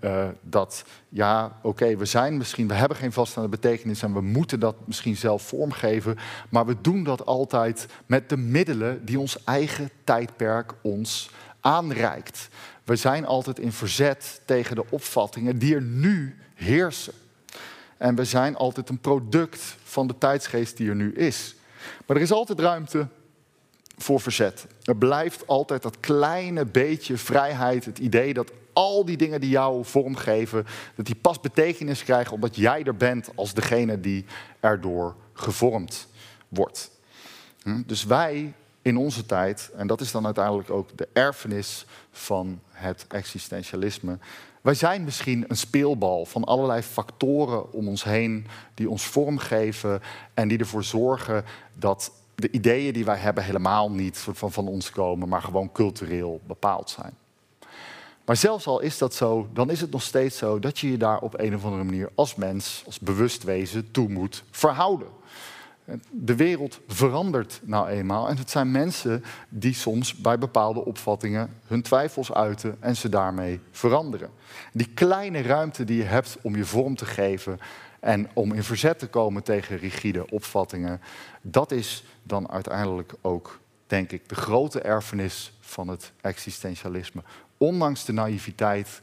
uh, dat, ja, oké, we zijn misschien, we hebben geen vaststaande betekenis en we moeten dat misschien zelf vormgeven, maar we doen dat altijd met de middelen die ons eigen tijdperk ons aanreikt. We zijn altijd in verzet tegen de opvattingen die er nu heersen. En we zijn altijd een product van de tijdsgeest die er nu is. Maar er is altijd ruimte voor verzet. Er blijft altijd dat kleine beetje vrijheid, het idee dat al die dingen die jou vormgeven, dat die pas betekenis krijgen omdat jij er bent als degene die erdoor gevormd wordt. Hm? Dus wij in onze tijd, en dat is dan uiteindelijk ook de erfenis van het existentialisme, wij zijn misschien een speelbal van allerlei factoren om ons heen die ons vormgeven en die ervoor zorgen dat de ideeën die wij hebben helemaal niet van, van ons komen, maar gewoon cultureel bepaald zijn. Maar zelfs al is dat zo, dan is het nog steeds zo dat je je daar op een of andere manier als mens, als bewust wezen, toe moet verhouden. De wereld verandert nou eenmaal en het zijn mensen die soms bij bepaalde opvattingen hun twijfels uiten en ze daarmee veranderen. Die kleine ruimte die je hebt om je vorm te geven en om in verzet te komen tegen rigide opvattingen, dat is dan uiteindelijk ook denk ik, de grote erfenis van het existentialisme. Ondanks de naïviteit,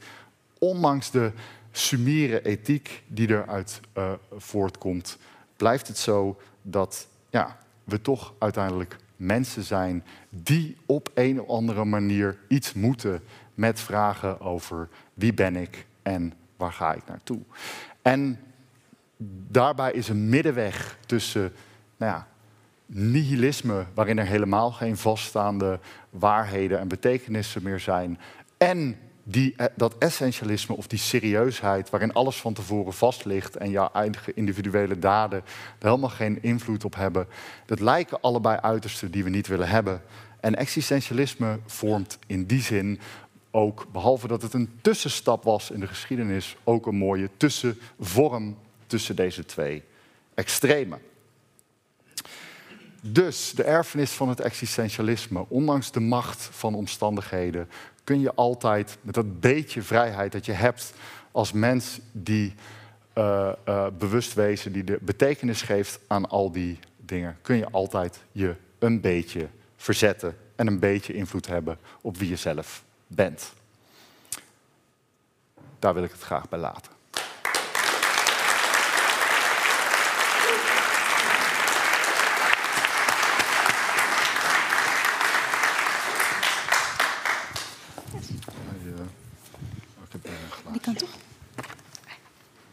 ondanks de sumiere ethiek die eruit uh, voortkomt, blijft het zo dat ja, we toch uiteindelijk mensen zijn die op een of andere manier iets moeten met vragen over wie ben ik en waar ga ik naartoe. En daarbij is een middenweg tussen nou ja, nihilisme, waarin er helemaal geen vaststaande waarheden en betekenissen meer zijn, en die, eh, dat essentialisme of die serieusheid, waarin alles van tevoren vast ligt en jouw eigen individuele daden er helemaal geen invloed op hebben, dat lijken allebei uitersten die we niet willen hebben. En existentialisme vormt in die zin ook, behalve dat het een tussenstap was in de geschiedenis, ook een mooie tussenvorm tussen deze twee extremen. Dus de erfenis van het existentialisme, ondanks de macht van omstandigheden, kun je altijd met dat beetje vrijheid dat je hebt als mens die uh, bewust wezen, die de betekenis geeft aan al die dingen, kun je altijd je een beetje verzetten en een beetje invloed hebben op wie je zelf bent. Daar wil ik het graag bij laten. Die kan toch?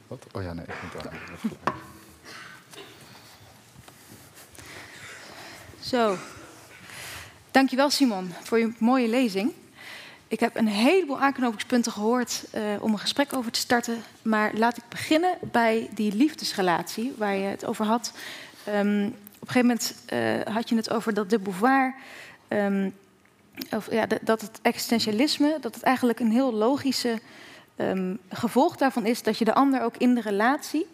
Wat? Oh ja, nee, ik moet daar. Zo. Dankjewel Simon voor je mooie lezing. Ik heb een heleboel aanknopingspunten gehoord uh, om een gesprek over te starten. Maar laat ik beginnen bij die liefdesrelatie waar je het over had. Um, op een gegeven moment uh, had je het over dat de Beauvoir... Um, of, ja, dat het existentialisme, dat het eigenlijk een heel logische um, gevolg daarvan is... dat je de ander ook in de relatie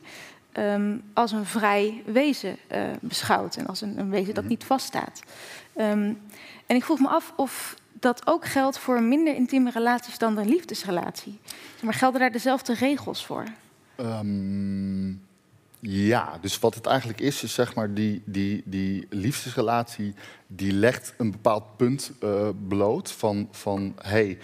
als een vrij wezen uh, beschouwt. En als een, een wezen dat niet vaststaat. en ik vroeg me af of dat ook geldt voor minder intieme relaties dan een liefdesrelatie. Maar gelden daar dezelfde regels voor? Um, ja, dus wat het eigenlijk is, is zeg maar die, die, die liefdesrelatie die legt een bepaald punt uh, bloot van, van hey,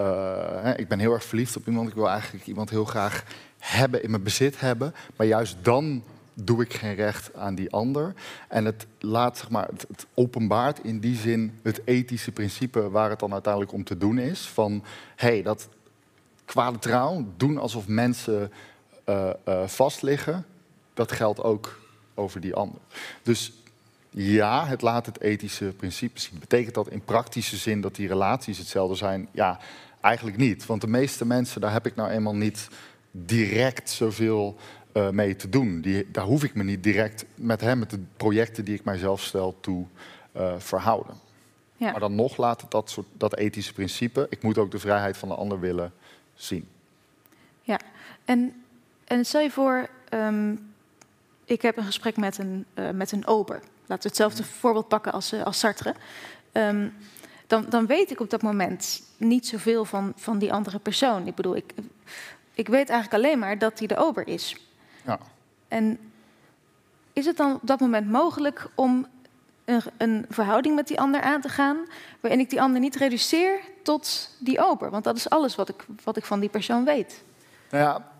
uh, ik ben heel erg verliefd op iemand, ik wil eigenlijk iemand heel graag hebben in mijn bezit hebben, maar juist dan doe ik geen recht aan die ander. En het laat, zeg maar, het, openbaart in die zin het ethische principe waar het dan uiteindelijk om te doen is. Van hey, dat kwade trouw, doen alsof mensen uh, uh, vastliggen, dat geldt ook over die ander. Dus ja, het laat het ethische principe zien. Betekent dat in praktische zin dat die relaties hetzelfde zijn? Ja, eigenlijk niet. Want de meeste mensen, daar heb ik nou eenmaal niet direct zoveel uh, mee te doen. Die, daar hoef ik me niet direct met hem, met de projecten die ik mijzelf stel, toe uh, verhouden. Ja. Maar dan nog laat het dat, soort, dat ethische principe, ik moet ook de vrijheid van de ander willen zien. Ja, en, en stel je voor, um, ik heb een gesprek met een, uh, met een ober. Laten we hetzelfde voorbeeld pakken als, als Sartre. Um, dan, dan weet ik op dat moment niet zoveel van, van die andere persoon. Ik bedoel, ik, ik weet eigenlijk alleen maar dat hij de ober is. Ja. En is het dan op dat moment mogelijk om een, een, verhouding met die ander aan te gaan, waarin ik die ander niet reduceer tot die ober? Want dat is alles wat ik, wat ik van die persoon weet. Nou ja,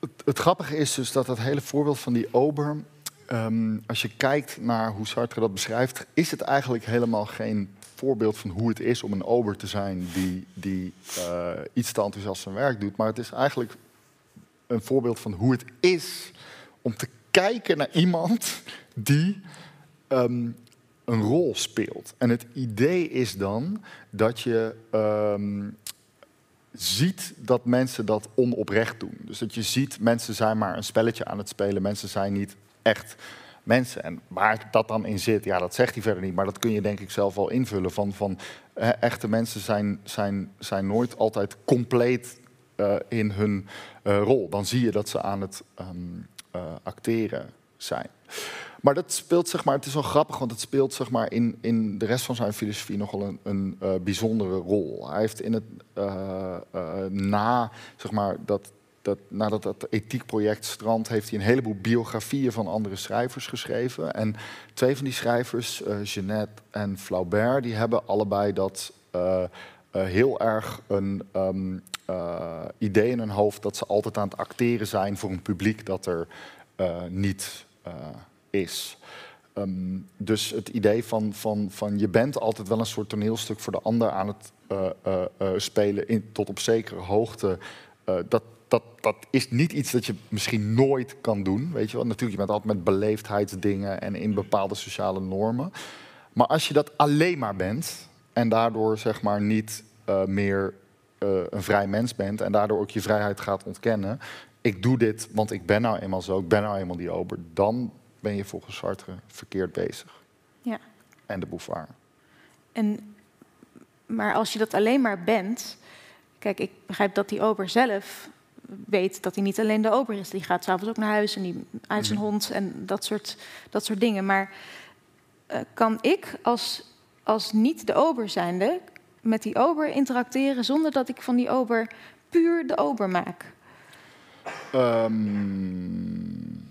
het, het grappige is dus dat dat hele voorbeeld van die ober, um, als je kijkt naar hoe Sartre dat beschrijft, is het eigenlijk helemaal geen voorbeeld van hoe het is om een ober te zijn die, die uh, iets te enthousiast zijn werk doet. Maar het is eigenlijk een voorbeeld van hoe het is om te kijken naar iemand die um, een rol speelt. En het idee is dan dat je um, ziet dat mensen dat onoprecht doen. Dus dat je ziet, mensen zijn maar een spelletje aan het spelen, mensen zijn niet echt mensen. En waar dat dan in zit, ja, dat zegt hij verder niet, maar dat kun je denk ik zelf wel invullen. Van, van echte mensen zijn, zijn, zijn nooit altijd compleet uh, in hun uh, rol. Dan zie je dat ze aan het um, uh, acteren zijn. Maar dat speelt, zeg maar, het is wel grappig, want het speelt zeg maar, in, in de rest van zijn filosofie nogal een, een bijzondere rol. Hij heeft in het na zeg maar, dat dat, nadat dat ethiekproject strand, heeft hij een heleboel biografieën van andere schrijvers geschreven. En twee van die schrijvers, uh, Jeannette en Flaubert, die hebben allebei dat uh, heel erg een um, idee in hun hoofd dat ze altijd aan het acteren zijn voor een publiek dat er niet is. Um, dus het idee van, van, van je bent altijd wel een soort toneelstuk voor de ander aan het spelen in, tot op zekere hoogte. dat, dat, dat is niet iets dat je misschien nooit kan doen. Weet je wel? Natuurlijk, je bent altijd met beleefdheidsdingen en in bepaalde sociale normen. Maar als je dat alleen maar bent en daardoor zeg maar niet uh, meer uh, een vrij mens bent en daardoor ook je vrijheid gaat ontkennen. Ik doe dit, want ik ben nou eenmaal zo, ik ben nou eenmaal die ober. Dan ben je volgens Sartre verkeerd bezig. Ja. En de Beauvoir. En, maar als je dat alleen maar bent... Kijk, ik begrijp dat die ober zelf weet dat hij niet alleen de ober is. Die gaat s'avonds ook naar huis en die uit zijn mhm. hond en dat soort, dat soort dingen. Maar uh, kan ik als, als niet de ober zijnde met die ober interacteren zonder dat ik van die ober puur de ober maak? Um,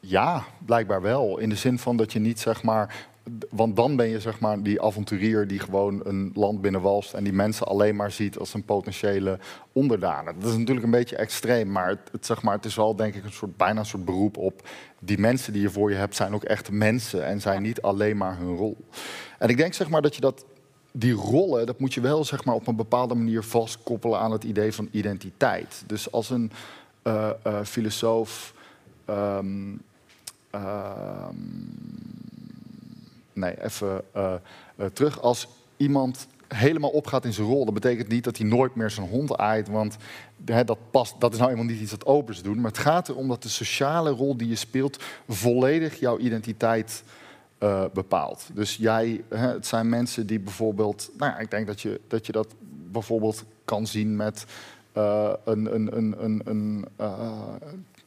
ja, blijkbaar wel. In de zin van dat je niet zeg maar want dan ben je zeg maar die avonturier die gewoon een land binnenwalst en die mensen alleen maar ziet als een potentiële onderdanen. Dat is natuurlijk een beetje extreem, maar het, het, zeg maar, het is wel denk ik een soort, bijna een soort beroep op die mensen die je voor je hebt zijn ook echt mensen en zijn niet alleen maar hun rol. En ik denk zeg maar dat je dat die rollen, dat moet je wel zeg maar, op een bepaalde manier vastkoppelen aan het idee van identiteit. Dus als een uh, uh, filosoof. Um, nee, even uh, uh, terug. Als iemand helemaal opgaat in zijn rol, dat betekent niet dat hij nooit meer zijn hond aait, want hè, dat, past, dat is nou eenmaal niet iets dat obers doen. Maar het gaat erom dat de sociale rol die je speelt volledig jouw identiteit uh, bepaalt. Dus jij, hè, het zijn mensen die bijvoorbeeld, nou ik denk dat je dat, je dat bijvoorbeeld kan zien met een, een, een, een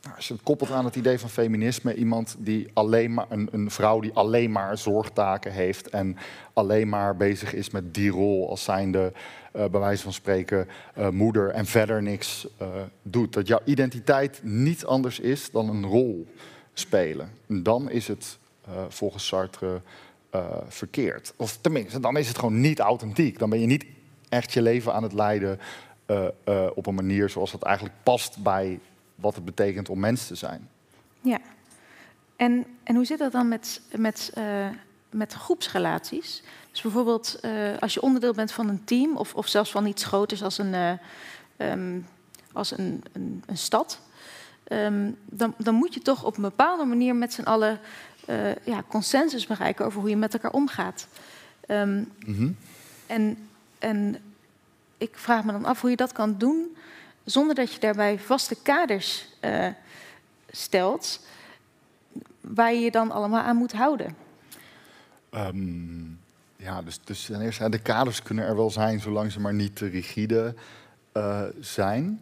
nou, als je het koppelt aan het idee van feminisme, iemand die alleen maar een, een, vrouw die alleen maar zorgtaken heeft en alleen maar bezig is met die rol als zijnde, uh, bij wijze van spreken, uh, moeder en verder niks uh, doet. Dat jouw identiteit niet anders is dan een rol spelen. En dan is het volgens Sartre verkeerd. Of tenminste, dan is het gewoon niet authentiek. Dan ben je niet echt je leven aan het leiden op een manier zoals dat eigenlijk past bij wat het betekent om mens te zijn. Ja, en, en hoe zit dat dan met, met, uh, met groepsrelaties? Dus bijvoorbeeld uh, als je onderdeel bent van een team of, of zelfs van iets groters als een, uh, um, als een, een, een stad, um, dan, dan moet je toch op een bepaalde manier met z'n allen ja, consensus bereiken over hoe je met elkaar omgaat. Um, mm -hmm. en, en ik vraag me dan af hoe je dat kan doen zonder dat je daarbij vaste kaders uh, stelt waar je je dan allemaal aan moet houden. Um, ja, dus, dus ten eerste, de kaders kunnen er wel zijn, zolang ze maar niet te rigide uh, zijn.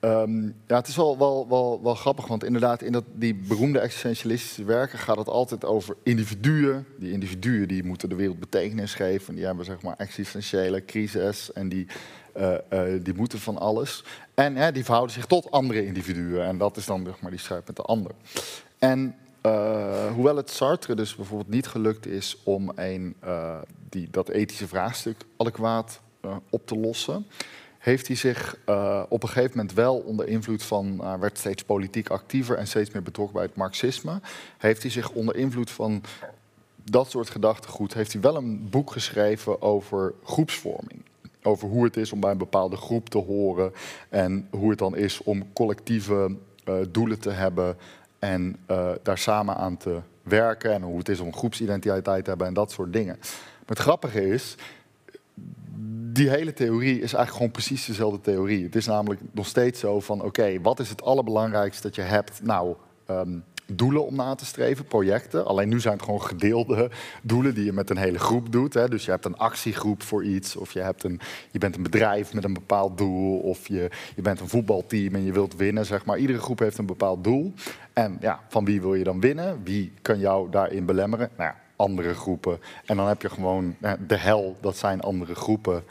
Um, ja, het is wel, wel, wel, wel, grappig, want inderdaad, in dat, die beroemde existentialistische werken gaat het altijd over individuen. Die individuen die moeten de wereld betekenis geven. Die hebben zeg maar existentiële crisis en die die moeten van alles. En die verhouden zich tot andere individuen. En dat is dan zeg maar, die strijd met de ander. En hoewel het Sartre dus bijvoorbeeld niet gelukt is om een, die, dat ethische vraagstuk adequaat op te lossen, heeft hij zich op een gegeven moment wel onder invloed van, werd steeds politiek actiever en steeds meer betrokken bij het marxisme, heeft hij zich onder invloed van dat soort gedachtegoed, heeft hij wel een boek geschreven over groepsvorming over hoe het is om bij een bepaalde groep te horen en hoe het dan is om collectieve uh, doelen te hebben en uh, daar samen aan te werken en hoe het is om groepsidentiteit te hebben en dat soort dingen. Maar het grappige is, die hele theorie is eigenlijk gewoon precies dezelfde theorie. Het is namelijk nog steeds zo van, oké, wat is het allerbelangrijkste dat je hebt? Nou, um, doelen om na te streven, projecten. Alleen nu zijn het gewoon gedeelde doelen die je met een hele groep doet. Hè. Dus je hebt een actiegroep voor iets, of je, hebt een, je bent een bedrijf met een bepaald doel, of je, je bent een voetbalteam en je wilt winnen. Zeg maar. Iedere groep heeft een bepaald doel. En ja, van wie wil je dan winnen? Wie kan jou daarin belemmeren? Nou ja, andere groepen. En dan heb je gewoon de hel, dat zijn andere groepen,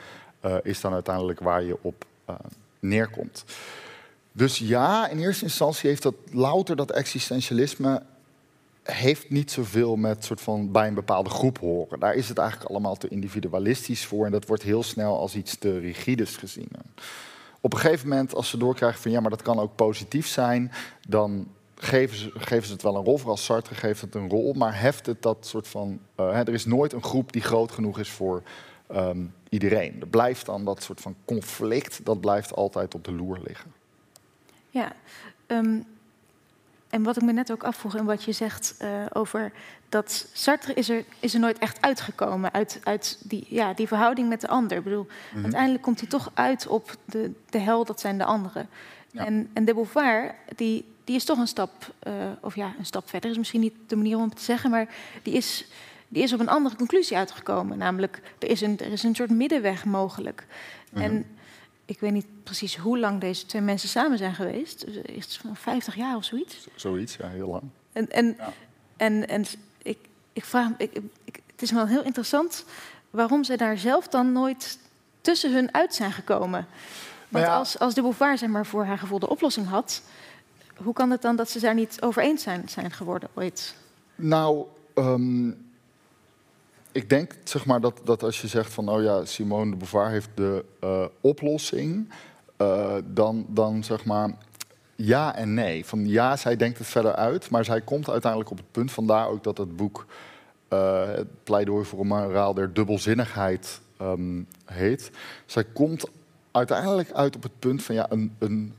uh, is dan uiteindelijk waar je op uh, neerkomt. Dus ja, in eerste instantie heeft dat louter dat existentialisme heeft niet zoveel met soort van bij een bepaalde groep horen. Daar is het eigenlijk allemaal te individualistisch voor en dat wordt heel snel als iets te rigides gezien. Op een gegeven moment, als ze doorkrijgen van ja, maar dat kan ook positief zijn, dan geven ze, geven ze het wel een rol. Vooral Sartre geeft het een rol, maar heft het dat soort van. Uh, hè, er is nooit een groep die groot genoeg is voor um, iedereen. Er blijft dan dat soort van conflict, dat blijft altijd op de loer liggen. Ja, um, en wat ik me net ook afvroeg en wat je zegt uh, over dat Sartre is er, is er nooit echt uitgekomen uit, uit die, ja, die verhouding met de ander. Ik bedoel, mm -hmm. uiteindelijk komt hij toch uit op de, de hel, dat zijn de anderen. Ja. En, en de Beauvoir, die, die is toch een stap, uh, of ja, een stap verder is misschien niet de manier om het te zeggen, maar die is, die is op een andere conclusie uitgekomen. Namelijk, er is een, er is een soort middenweg mogelijk. Mm -hmm. En ik weet niet precies hoe lang deze twee mensen samen zijn geweest. Is het van 50 jaar of zoiets? Zoiets, ja, heel lang. En, en, ja. en, en ik, ik vraag ik, ik, het is wel heel interessant waarom ze daar zelf dan nooit tussen hun uit zijn gekomen. Want ja. als, als de Beauvoir zeg maar, voor haar gevoel de oplossing had, hoe kan het dan dat ze daar niet over eens zijn, zijn geworden ooit? Nou, um, ik denk zeg maar, dat, dat als je zegt van, oh ja, Simone de Beauvoir heeft de uh, oplossing, uh, dan, dan zeg maar ja en nee. Van ja, zij denkt het verder uit, maar zij komt uiteindelijk op het punt, vandaar ook dat het boek uh, het pleidooi voor een moraal der dubbelzinnigheid um, heet. Zij komt uiteindelijk uit op het punt van ja, een, een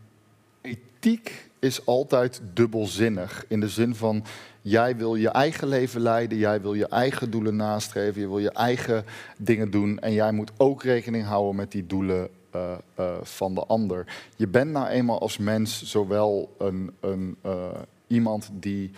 ethiek is altijd dubbelzinnig. In de zin van, jij wil je eigen leven leiden, jij wil je eigen doelen nastreven, je wil je eigen dingen doen en jij moet ook rekening houden met die doelen uh, uh, van de ander. Je bent nou eenmaal als mens zowel een, een, uh, iemand die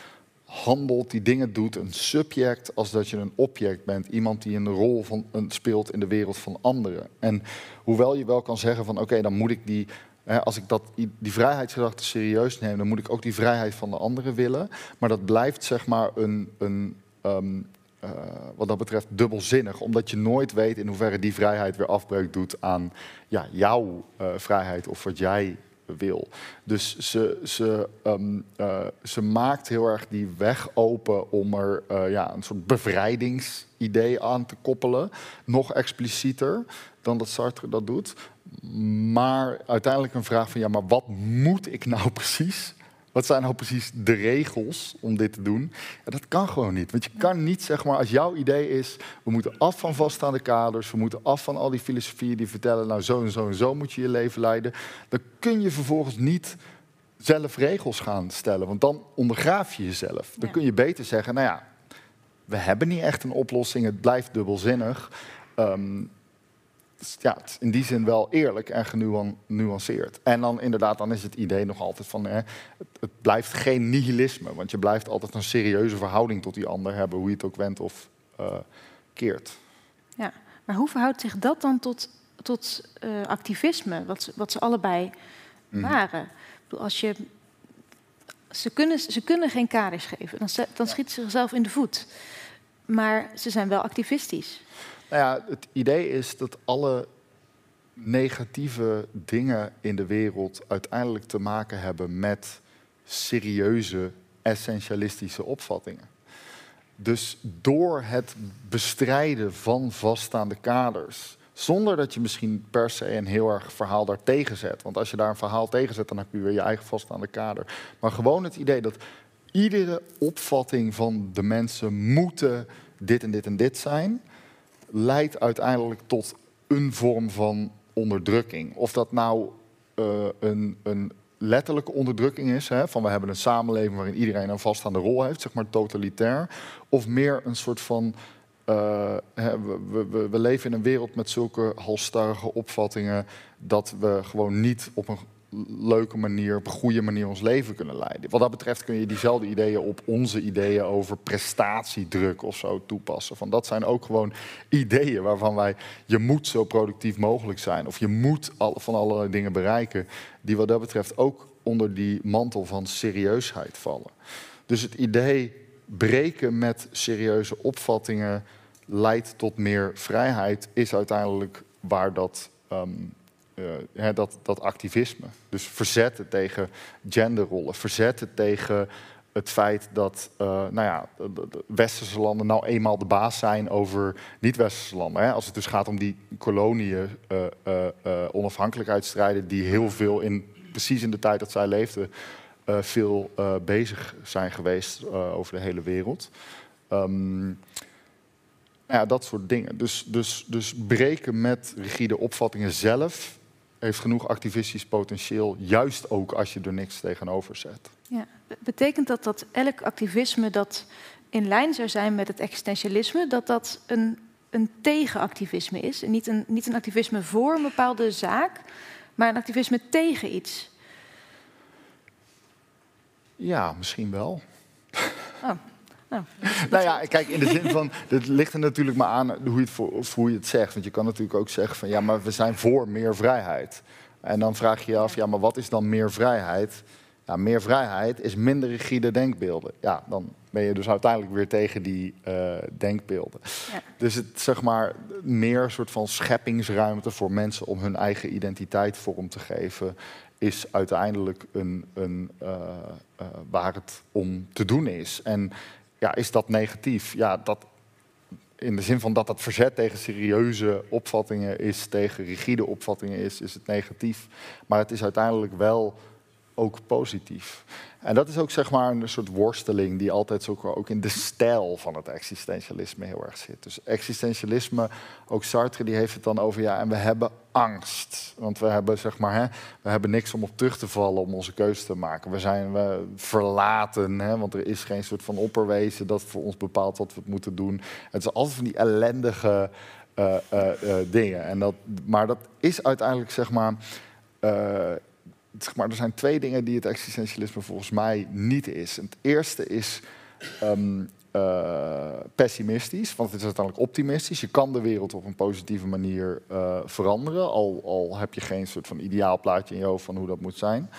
handelt, die dingen doet, een subject, als dat je een object bent. Iemand die een rol van, speelt in de wereld van anderen. En hoewel je wel kan zeggen van oké, dan moet ik die als ik dat, die vrijheidsgedachte serieus neem, dan moet ik ook die vrijheid van de anderen willen. Maar dat blijft zeg maar een, een um, uh, wat dat betreft dubbelzinnig, omdat je nooit weet in hoeverre die vrijheid weer afbreuk doet aan ja, jouw uh, vrijheid of wat jij wil. Dus ze, ze, um, uh, ze maakt heel erg die weg open om er ja, een soort bevrijdingsidee aan te koppelen, nog explicieter dan dat Sartre dat doet. Maar uiteindelijk een vraag van ja, maar wat moet ik nou precies? Wat zijn nou precies de regels om dit te doen? Ja, dat kan gewoon niet. Want je kan niet, zeg maar, als jouw idee is... we moeten af van vaststaande kaders... we moeten af van al die filosofieën die vertellen... nou, zo en zo en zo moet je je leven leiden... dan kun je vervolgens niet zelf regels gaan stellen. Want dan ondergraaf je jezelf. Dan kun je beter zeggen, nou ja... we hebben niet echt een oplossing, het blijft dubbelzinnig... Um, ja, in die zin wel eerlijk en genuanceerd. En dan inderdaad, dan is het idee nog altijd van... Hè, het, het, blijft geen nihilisme, want je blijft altijd een serieuze verhouding tot die ander hebben... hoe je het ook wendt of uh, keert. Ja, maar hoe verhoudt zich dat dan tot, tot uh, activisme, wat, wat ze allebei mm. waren? Als je, ze, kunnen, ze kunnen geen kaders geven, dan, dan schieten ze zichzelf in de voet. Maar ze zijn wel activistisch. Nou ja, het idee is dat alle negatieve dingen in de wereld uiteindelijk te maken hebben met serieuze essentialistische opvattingen. Dus door het bestrijden van vaststaande kaders, zonder dat je misschien per se een heel erg verhaal daartegen zet. Want als je daar een verhaal tegen zet, dan heb je weer je eigen vaststaande kader. Maar gewoon het idee dat iedere opvatting van de mensen moeten dit en dit en dit zijn leidt uiteindelijk tot een vorm van onderdrukking. Of dat nou uh, een, een, letterlijke onderdrukking is, hè, van we hebben een samenleving waarin iedereen een vaststaande rol heeft, zeg maar totalitair, of meer een soort van uh, we, we, we, leven in een wereld met zulke halstarrige opvattingen dat we gewoon niet op een leuke manier, op een goede manier ons leven kunnen leiden. Wat dat betreft kun je diezelfde ideeën op onze ideeën over prestatiedruk of zo toepassen. Van dat zijn ook gewoon ideeën waarvan wij, je moet zo productief mogelijk zijn. Of je moet van allerlei dingen bereiken, die wat dat betreft ook onder die mantel van serieusheid vallen. Dus het idee breken met serieuze opvattingen leidt tot meer vrijheid, is uiteindelijk waar dat um, hè, dat, dat activisme. Dus verzetten tegen genderrollen, verzetten tegen het feit dat uh, nou ja, westerse landen nou eenmaal de baas zijn over niet-westerse landen. Hè? Als het dus gaat om die koloniën, uh, uh, onafhankelijkheidsstrijden, die heel veel in, precies in de tijd dat zij leefden, veel bezig zijn geweest over de hele wereld. Um, ja, dat soort dingen. Dus, dus, dus breken met rigide opvattingen zelf heeft genoeg activistisch potentieel, juist ook als je er niks tegenover zet. Ja. Betekent dat dat elk activisme dat in lijn zou zijn met het existentialisme, dat dat een, een tegenactivisme is? En niet, een, niet een activisme voor een bepaalde zaak, maar een activisme tegen iets? Ja, misschien wel. Oh. Nou, nou ja, kijk, in de zin van, het ligt er natuurlijk maar aan hoe je, het voor, hoe je het zegt. Want je kan natuurlijk ook zeggen van, ja, maar we zijn voor meer vrijheid. En dan vraag je je af, ja, maar wat is dan meer vrijheid? Ja, meer vrijheid is minder rigide denkbeelden. Ja, dan ben je dus uiteindelijk weer tegen die uh, denkbeelden. Ja. Dus het zeg maar meer soort van scheppingsruimte voor mensen om hun eigen identiteit vorm te geven, is uiteindelijk een, een uh, uh, waar het om te doen is. En ja, is dat negatief? Ja, dat, in de zin van dat dat verzet tegen serieuze opvattingen is, tegen rigide opvattingen is, is het negatief. Maar het is uiteindelijk wel ook positief. En dat is ook zeg maar een soort worsteling die altijd zo ook in de stijl van het existentialisme heel erg zit. Dus existentialisme, ook Sartre die heeft het dan over ja, en we hebben angst. Want we hebben zeg maar, hè, we hebben niks om op terug te vallen om onze keuze te maken. We zijn we verlaten, hè, want er is geen soort van opperwezen dat voor ons bepaalt wat we moeten doen. Het is altijd van die ellendige uh, uh, uh, dingen. En dat, maar dat is uiteindelijk zeg maar zeg maar, er zijn twee dingen die het existentialisme volgens mij niet is. Het eerste is um, uh, pessimistisch, want het is uiteindelijk optimistisch. Je kan de wereld op een positieve manier uh, veranderen, al, al heb je geen soort van ideaal plaatje in je hoofd van hoe dat moet zijn.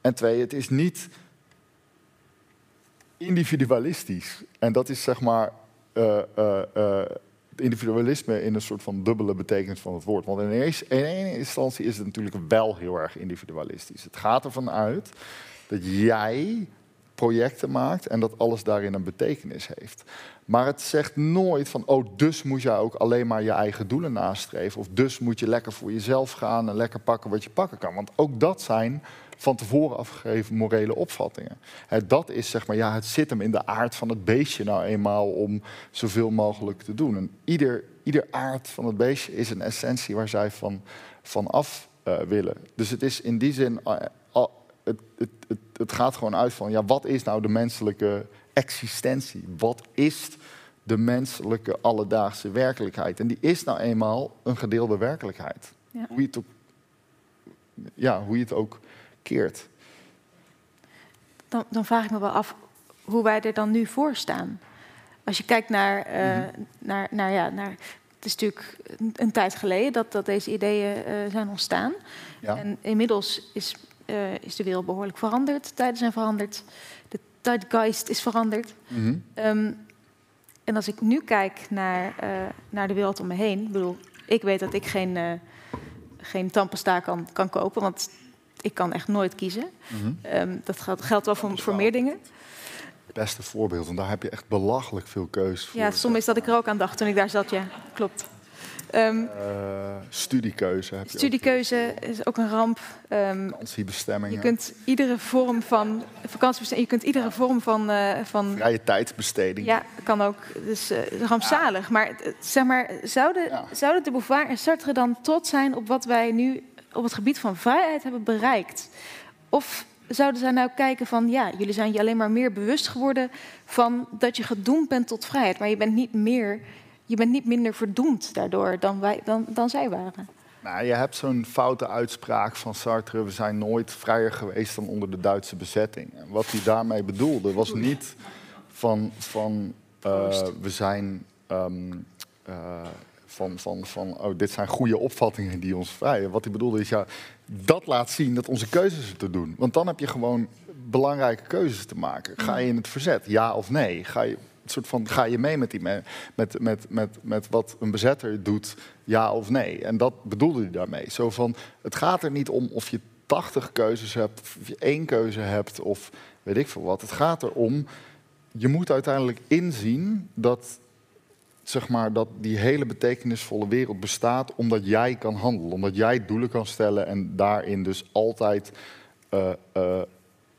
En twee, het is niet individualistisch. En dat is zeg maar uh, individualisme in een soort van dubbele betekenis van het woord. Want in ene instantie is het natuurlijk wel heel erg individualistisch. Het gaat ervan uit dat jij projecten maakt en dat alles daarin een betekenis heeft. Maar het zegt nooit van, oh, dus moet jij ook alleen maar je eigen doelen nastreven. Of dus moet je lekker voor jezelf gaan en lekker pakken wat je pakken kan. Want ook dat zijn van tevoren afgegeven morele opvattingen. dat is zeg maar, ja, het zit hem in de aard van het beestje nou eenmaal om zoveel mogelijk te doen. En ieder, ieder aard van het beestje is een essentie waar zij van, van af uh, willen. Dus het is in die zin, uh, het, het, het, het gaat gewoon uit van, ja, wat is nou de menselijke existentie? Wat is de menselijke alledaagse werkelijkheid? En die is nou eenmaal een gedeelde werkelijkheid. Ja. Hoe, je het ook, ja, hoe je het ook Dan, dan, vraag ik me wel af hoe wij er dan nu voor staan. Als je kijkt naar, uh, mm -hmm. naar, naar, ja, naar het is natuurlijk een, tijd geleden dat, dat deze ideeën uh, zijn ontstaan. Ja. En inmiddels is, uh, is de wereld behoorlijk veranderd. De tijden zijn veranderd. De tijdgeist is veranderd. Mm -hmm. um, en als ik nu kijk naar, naar de wereld om me heen... bedoel, ik weet dat ik geen, geen tandpasta kan, kan kopen... want ik kan echt nooit kiezen. Mm -hmm. um, dat geldt wel voor, voor meer dingen. Het beste voorbeeld, want daar heb je echt belachelijk veel keus voor. Ja, soms is dat ik er ook aan dacht toen ik daar zat, ja, klopt. Um, uh, studiekeuze heb je Studiekeuze ook. is ook een ramp. Um, vakantiebestemmingen. Je kunt iedere vorm van vakantiebestemming, je kunt iedere vorm van, uh, van vrije tijdsbesteding. Ja, kan ook. Dus uh, rampzalig. Ja. Maar zeg maar, zouden, ja. zouden de Beauvoir en Sartre dan trots zijn op wat wij nu op het gebied van vrijheid hebben bereikt? Of zouden zij nou kijken van, ja, jullie zijn je alleen maar meer bewust geworden van dat je gedoemd bent tot vrijheid, maar je bent niet meer, je bent niet minder verdoemd daardoor dan, wij, dan, dan zij waren? Nou, je hebt zo'n foute uitspraak van Sartre: we zijn nooit vrijer geweest dan onder de Duitse bezetting. En wat hij daarmee bedoelde was niet van, van uh, we zijn. Um, uh, van, van, van oh, dit zijn goede opvattingen die ons vrijen. Wat hij bedoelde is, ja, dat laat zien dat onze keuzes te doen. Want dan heb je gewoon belangrijke keuzes te maken. Ga je in het verzet, ja of nee? Ga je soort van, ga je mee met, die met, met, met, met, wat een bezetter doet, ja of nee? En dat bedoelde hij daarmee. Zo van, het gaat er niet om of je 80 keuzes hebt, of je één keuze hebt, of weet ik veel wat. Het gaat erom, je moet uiteindelijk inzien dat zeg maar, dat die hele betekenisvolle wereld bestaat omdat jij kan handelen. Omdat jij doelen kan stellen en daarin dus altijd uh, uh,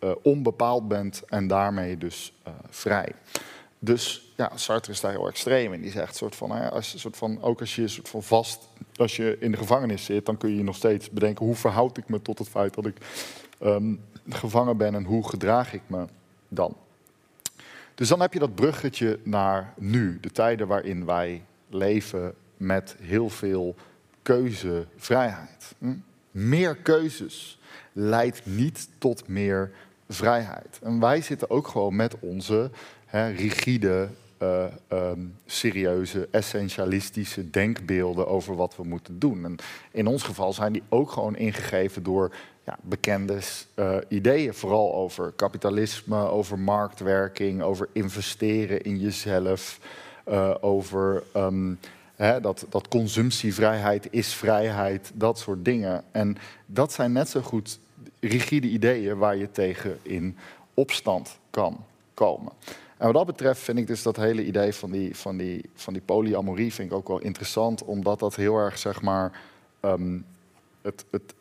uh, onbepaald bent en daarmee dus vrij. Dus ja, Sartre is daar heel extreem in. Die zegt soort van, hè, als, soort van, ook als je soort van vast, als je in de gevangenis zit, dan kun je nog steeds bedenken hoe verhoud ik me tot het feit dat ik um, gevangen ben en hoe gedraag ik me dan. Dus dan heb je dat bruggetje naar nu, de tijden waarin wij leven met heel veel keuzevrijheid. Hm? Meer keuzes leidt niet tot meer vrijheid. En wij zitten ook gewoon met onze hè, rigide, uh, um, serieuze, essentialistische denkbeelden over wat we moeten doen. En in ons geval zijn die ook gewoon ingegeven door bekende uh, ideeën, vooral over kapitalisme, over marktwerking, over investeren in jezelf, uh, over um, hè, dat, dat consumptievrijheid is vrijheid, dat soort dingen. En dat zijn net zo goed rigide ideeën waar je tegen in opstand kan komen. En wat dat betreft vind ik dus dat hele idee van die, van die, van die polyamorie vind ik ook wel interessant, omdat dat heel erg, zeg maar, het, het, het,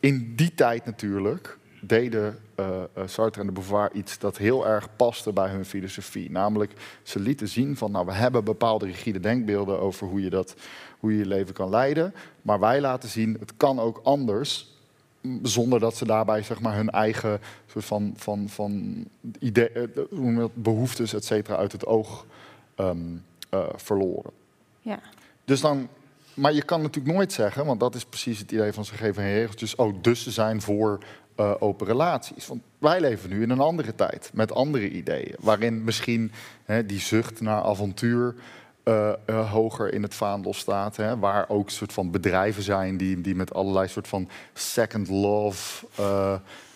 in die tijd natuurlijk deden uh, Sartre en de Beauvoir iets dat heel erg paste bij hun filosofie. Namelijk, ze lieten zien van, nou, we hebben bepaalde rigide denkbeelden over hoe je, dat, hoe je je leven kan leiden. Maar wij laten zien, het kan ook anders zonder dat ze daarbij zeg maar, hun eigen soort van, van, van idee, eh, behoeftes et cetera, uit het oog um, uh, verloren. Ja. Dus dan, maar je kan natuurlijk nooit zeggen, want dat is precies het idee van ze geven regeltjes, oh, dus ze zijn voor uh, open relaties. Want wij leven nu in een andere tijd, met andere ideeën, waarin misschien hè, die zucht naar avontuur uh, uh, hoger in het vaandel staat. Hè, waar ook soort van bedrijven zijn die, die met allerlei soort van second love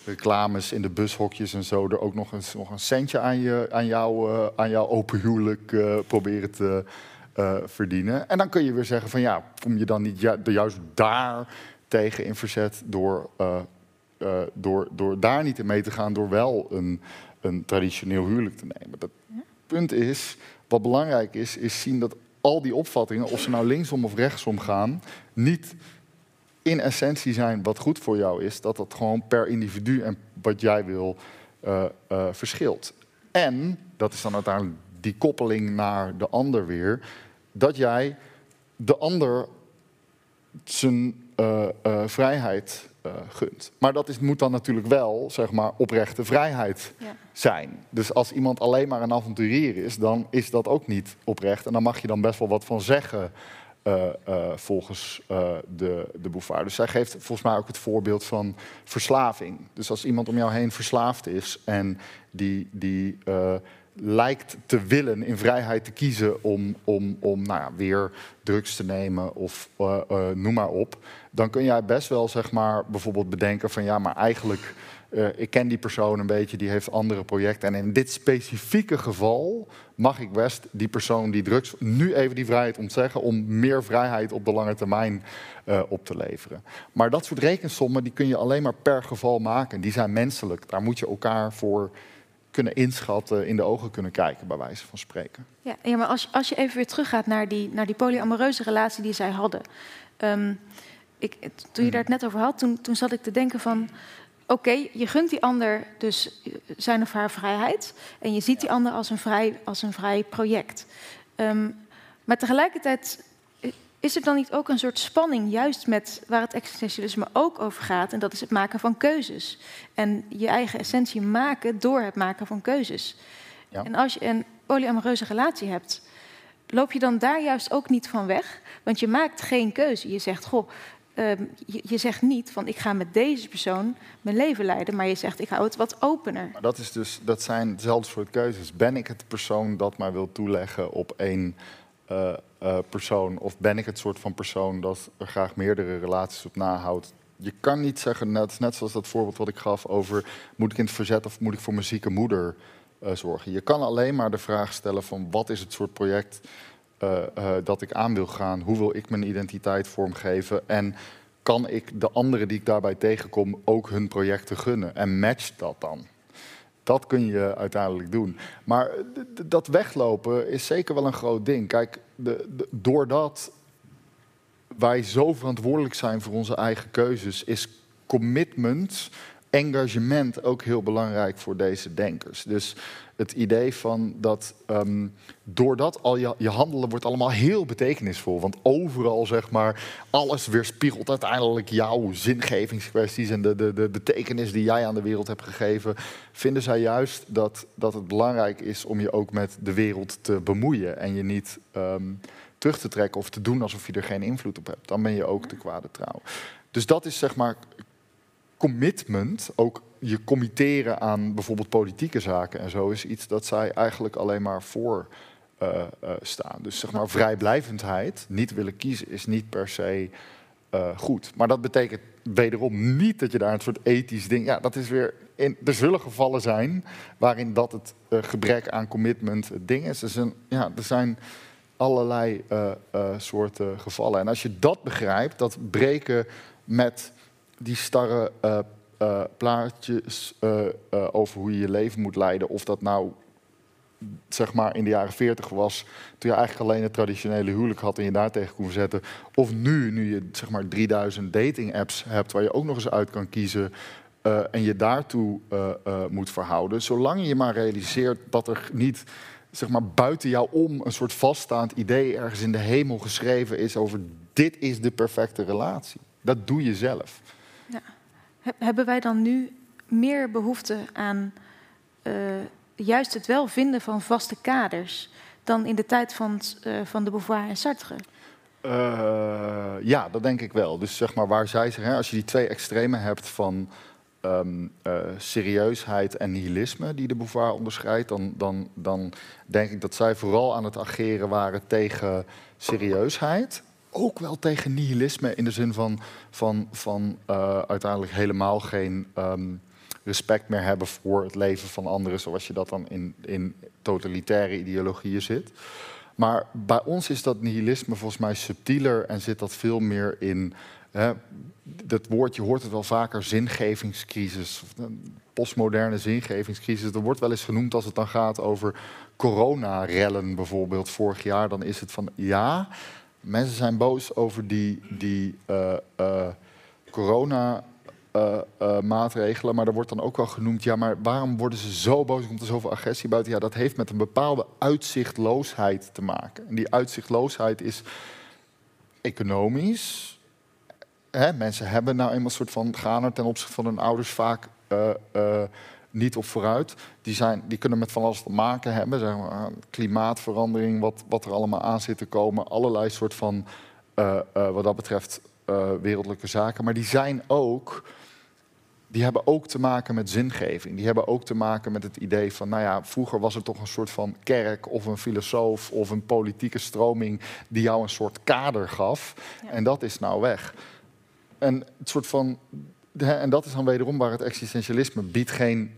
reclames in de bushokjes en zo er ook nog een, nog een centje aan, je, aan, jou, aan jouw open huwelijk proberen te verdienen. En dan kun je weer zeggen van ja, kom je dan niet ju juist daar tegen in verzet door, door, door daar niet in mee te gaan, door wel een, een traditioneel huwelijk te nemen. Het punt is, wat belangrijk is, is zien dat al die opvattingen, of ze nou linksom of rechtsom gaan, niet in essentie zijn wat goed voor jou is. Dat dat gewoon per individu en wat jij wil verschilt. En, dat is dan uiteindelijk die koppeling naar de ander weer, dat jij de ander zijn uh, vrijheid uh, gunt. Maar dat is, moet dan natuurlijk wel, zeg maar, oprechte vrijheid ja. zijn. Dus als iemand alleen maar een avonturier is, dan is dat ook niet oprecht. En dan mag je dan best wel wat van zeggen volgens de, de Bouvard. Dus zij geeft volgens mij ook het voorbeeld van verslaving. Dus als iemand om jou heen verslaafd is en die, die lijkt te willen in vrijheid te kiezen om, om, om nou ja, weer drugs te nemen of uh, uh, noem maar op, dan kun jij best wel zeg maar bijvoorbeeld bedenken van ja, maar eigenlijk uh, ik ken die persoon een beetje, die heeft andere projecten en in dit specifieke geval mag ik best die persoon die drugs nu even die vrijheid ontzeggen om meer vrijheid op de lange termijn op te leveren. Maar dat soort rekensommen die kun je alleen maar per geval maken. Die zijn menselijk. Daar moet je elkaar voor kunnen inschatten, in de ogen kunnen kijken, bij wijze van spreken. Ja, ja maar als, als je even weer teruggaat naar die, naar die polyamoreuze relatie die zij hadden. Um, ik, toen je daar het net over had, toen, toen zat ik te denken van... Oké, okay, je gunt die ander dus zijn of haar vrijheid... en je ziet die ander als een vrij, als een vrij project. Um, maar tegelijkertijd is er dan niet ook een soort spanning, juist met waar het existentialisme ook over gaat, en dat is het maken van keuzes. En je eigen essentie maken door het maken van keuzes. Ja. En als je een polyamoreuze relatie hebt, loop je dan daar juist ook niet van weg? Want je maakt geen keuze. Je zegt, goh, um, je, je, zegt niet van ik ga met deze persoon mijn leven leiden, maar je zegt ik hou het wat opener. Maar dat, is dus, dat zijn dezelfde soort keuzes. Ben ik het persoon dat maar wil toeleggen op één uh, uh, persoon? Of ben ik het soort van persoon dat er graag meerdere relaties op nahoudt? Je kan niet zeggen, net, net zoals dat voorbeeld wat ik gaf over... moet ik in het verzet of moet ik voor mijn zieke moeder uh, zorgen. Je kan alleen maar de vraag stellen van wat is het soort project uh, dat ik aan wil gaan? Hoe wil ik mijn identiteit vormgeven? En kan ik de anderen die ik daarbij tegenkom ook hun projecten gunnen? En match dat dan? Dat kun je uiteindelijk doen. Maar dat weglopen is zeker wel een groot ding. Kijk, de, doordat wij zo verantwoordelijk zijn voor onze eigen keuzes, is commitment, engagement ook heel belangrijk voor deze denkers. Dus het idee van dat um, doordat al je, je, handelen wordt allemaal heel betekenisvol. Want overal, zeg maar, alles weerspiegelt uiteindelijk jouw zingevingskwesties en de, de, de betekenis die jij aan de wereld hebt gegeven. Vinden zij juist dat, dat het belangrijk is om je ook met de wereld te bemoeien en je niet um, terug te trekken of te doen alsof je er geen invloed op hebt. Dan ben je ook de kwade trouw. Dus dat is zeg maar commitment, ook je committeren aan bijvoorbeeld politieke zaken en zo, is iets dat zij eigenlijk alleen maar voor uh, uh, staan. Dus zeg maar vrijblijvendheid, niet willen kiezen, is niet per se uh, goed. Maar dat betekent wederom niet dat je daar een soort ethisch ding. Ja, dat is weer. In, er zullen gevallen zijn waarin dat het gebrek aan commitment het ding is. Er zijn, ja, er zijn allerlei soorten gevallen. En als je dat begrijpt, dat breken met die starre uh, plaatjes uh, over hoe je je leven moet leiden. Of dat nou zeg maar in de jaren 40 was, toen je eigenlijk alleen het traditionele huwelijk had en je daar tegen kon zetten. Of nu, nu je zeg maar 3000 dating apps hebt waar je ook nog eens uit kan kiezen. en je daartoe moet verhouden. Zolang je maar realiseert dat er niet zeg maar, buiten jou om een soort vaststaand idee ergens in de hemel geschreven is over dit is de perfecte relatie. Dat doe je zelf. Hebben wij dan nu meer behoefte aan uh, juist het wel vinden van vaste kaders dan in de tijd van, uh, van de Beauvoir en Sartre? Uh, ja, dat denk ik wel. Dus zeg maar waar zij zeggen, als je die twee extremen hebt van um, serieusheid en nihilisme die de Beauvoir onderscheidt, dan, dan, dan denk ik dat zij vooral aan het ageren waren tegen serieusheid ook wel tegen nihilisme in de zin van, van, van uh, uiteindelijk helemaal geen um, respect meer hebben voor het leven van anderen, zoals je dat dan in, in totalitaire ideologieën zit. Maar bij ons is dat nihilisme volgens mij subtieler en zit dat veel meer in. Hè, dat woord, je hoort het wel vaker, zingevingscrisis, postmoderne zingevingscrisis. Er wordt wel eens genoemd als het dan gaat over coronarellen bijvoorbeeld vorig jaar. Dan is het van ja, Mensen zijn boos over die, die uh, uh, corona. Uh, maatregelen, maar er wordt dan ook wel genoemd, ja, maar waarom worden ze zo boos? Komt er zoveel agressie buiten? Ja, dat heeft met een bepaalde uitzichtloosheid te maken. En die uitzichtloosheid is economisch. Hè, mensen hebben nou eenmaal een soort van gaan er ten opzichte van hun ouders vaak niet op vooruit. Die, zijn, die kunnen met van alles te maken hebben. Zeg maar, klimaatverandering, wat, wat er allemaal aan zit te komen. Allerlei soort van, uh, uh, wat dat betreft, uh, wereldlijke zaken. Maar die zijn ook... Die hebben ook te maken met zingeving. Die hebben ook te maken met het idee van, nou ja, vroeger was er toch een soort van kerk of een filosoof of een politieke stroming die jou een soort kader gaf. Ja. En dat is nou weg. En het soort van en dat is dan wederom waar het existentialisme biedt geen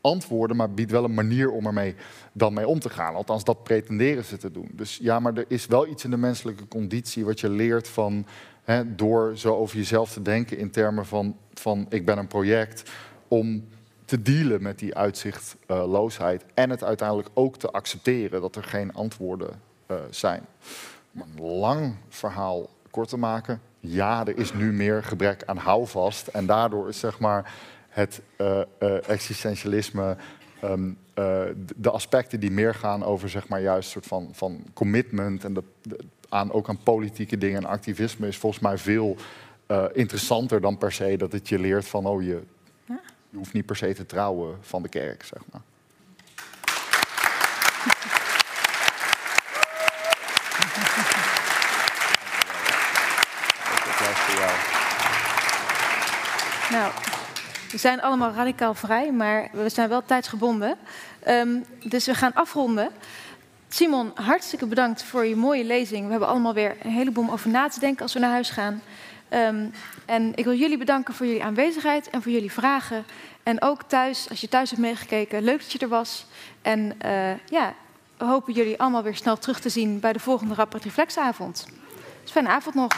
antwoorden, maar biedt wel een manier om ermee dan mee om te gaan. Althans, dat pretenderen ze te doen. Dus ja, maar er is wel iets in de menselijke conditie wat je leert van hè, door zo over jezelf te denken in termen van, van ik ben een project, om te dealen met die uitzichtloosheid en het uiteindelijk ook te accepteren dat er geen antwoorden uh, zijn. Om een lang verhaal kort te maken, ja, er is nu meer gebrek aan houvast en daardoor is zeg maar het uh, uh, existentialisme, um, uh, de aspecten die meer gaan over zeg maar juist soort van, van commitment en aan, ook aan politieke dingen en activisme is volgens mij veel interessanter dan per se dat het je leert van oh je, ja. je hoeft niet per se te trouwen van de kerk, zeg maar. Nou, we zijn allemaal radicaal vrij, maar we zijn wel tijdsgebonden. Um, dus we gaan afronden. Simon, hartstikke bedankt voor je mooie lezing. We hebben allemaal weer een heleboel over na te denken als we naar huis gaan. Ehm, en ik wil jullie bedanken voor jullie aanwezigheid en voor jullie vragen. En ook thuis, als je thuis hebt meegekeken, leuk dat je er was. En uh, ja, we hopen jullie allemaal weer snel terug te zien bij de volgende Rapport Reflexavond. Dus fijne avond nog.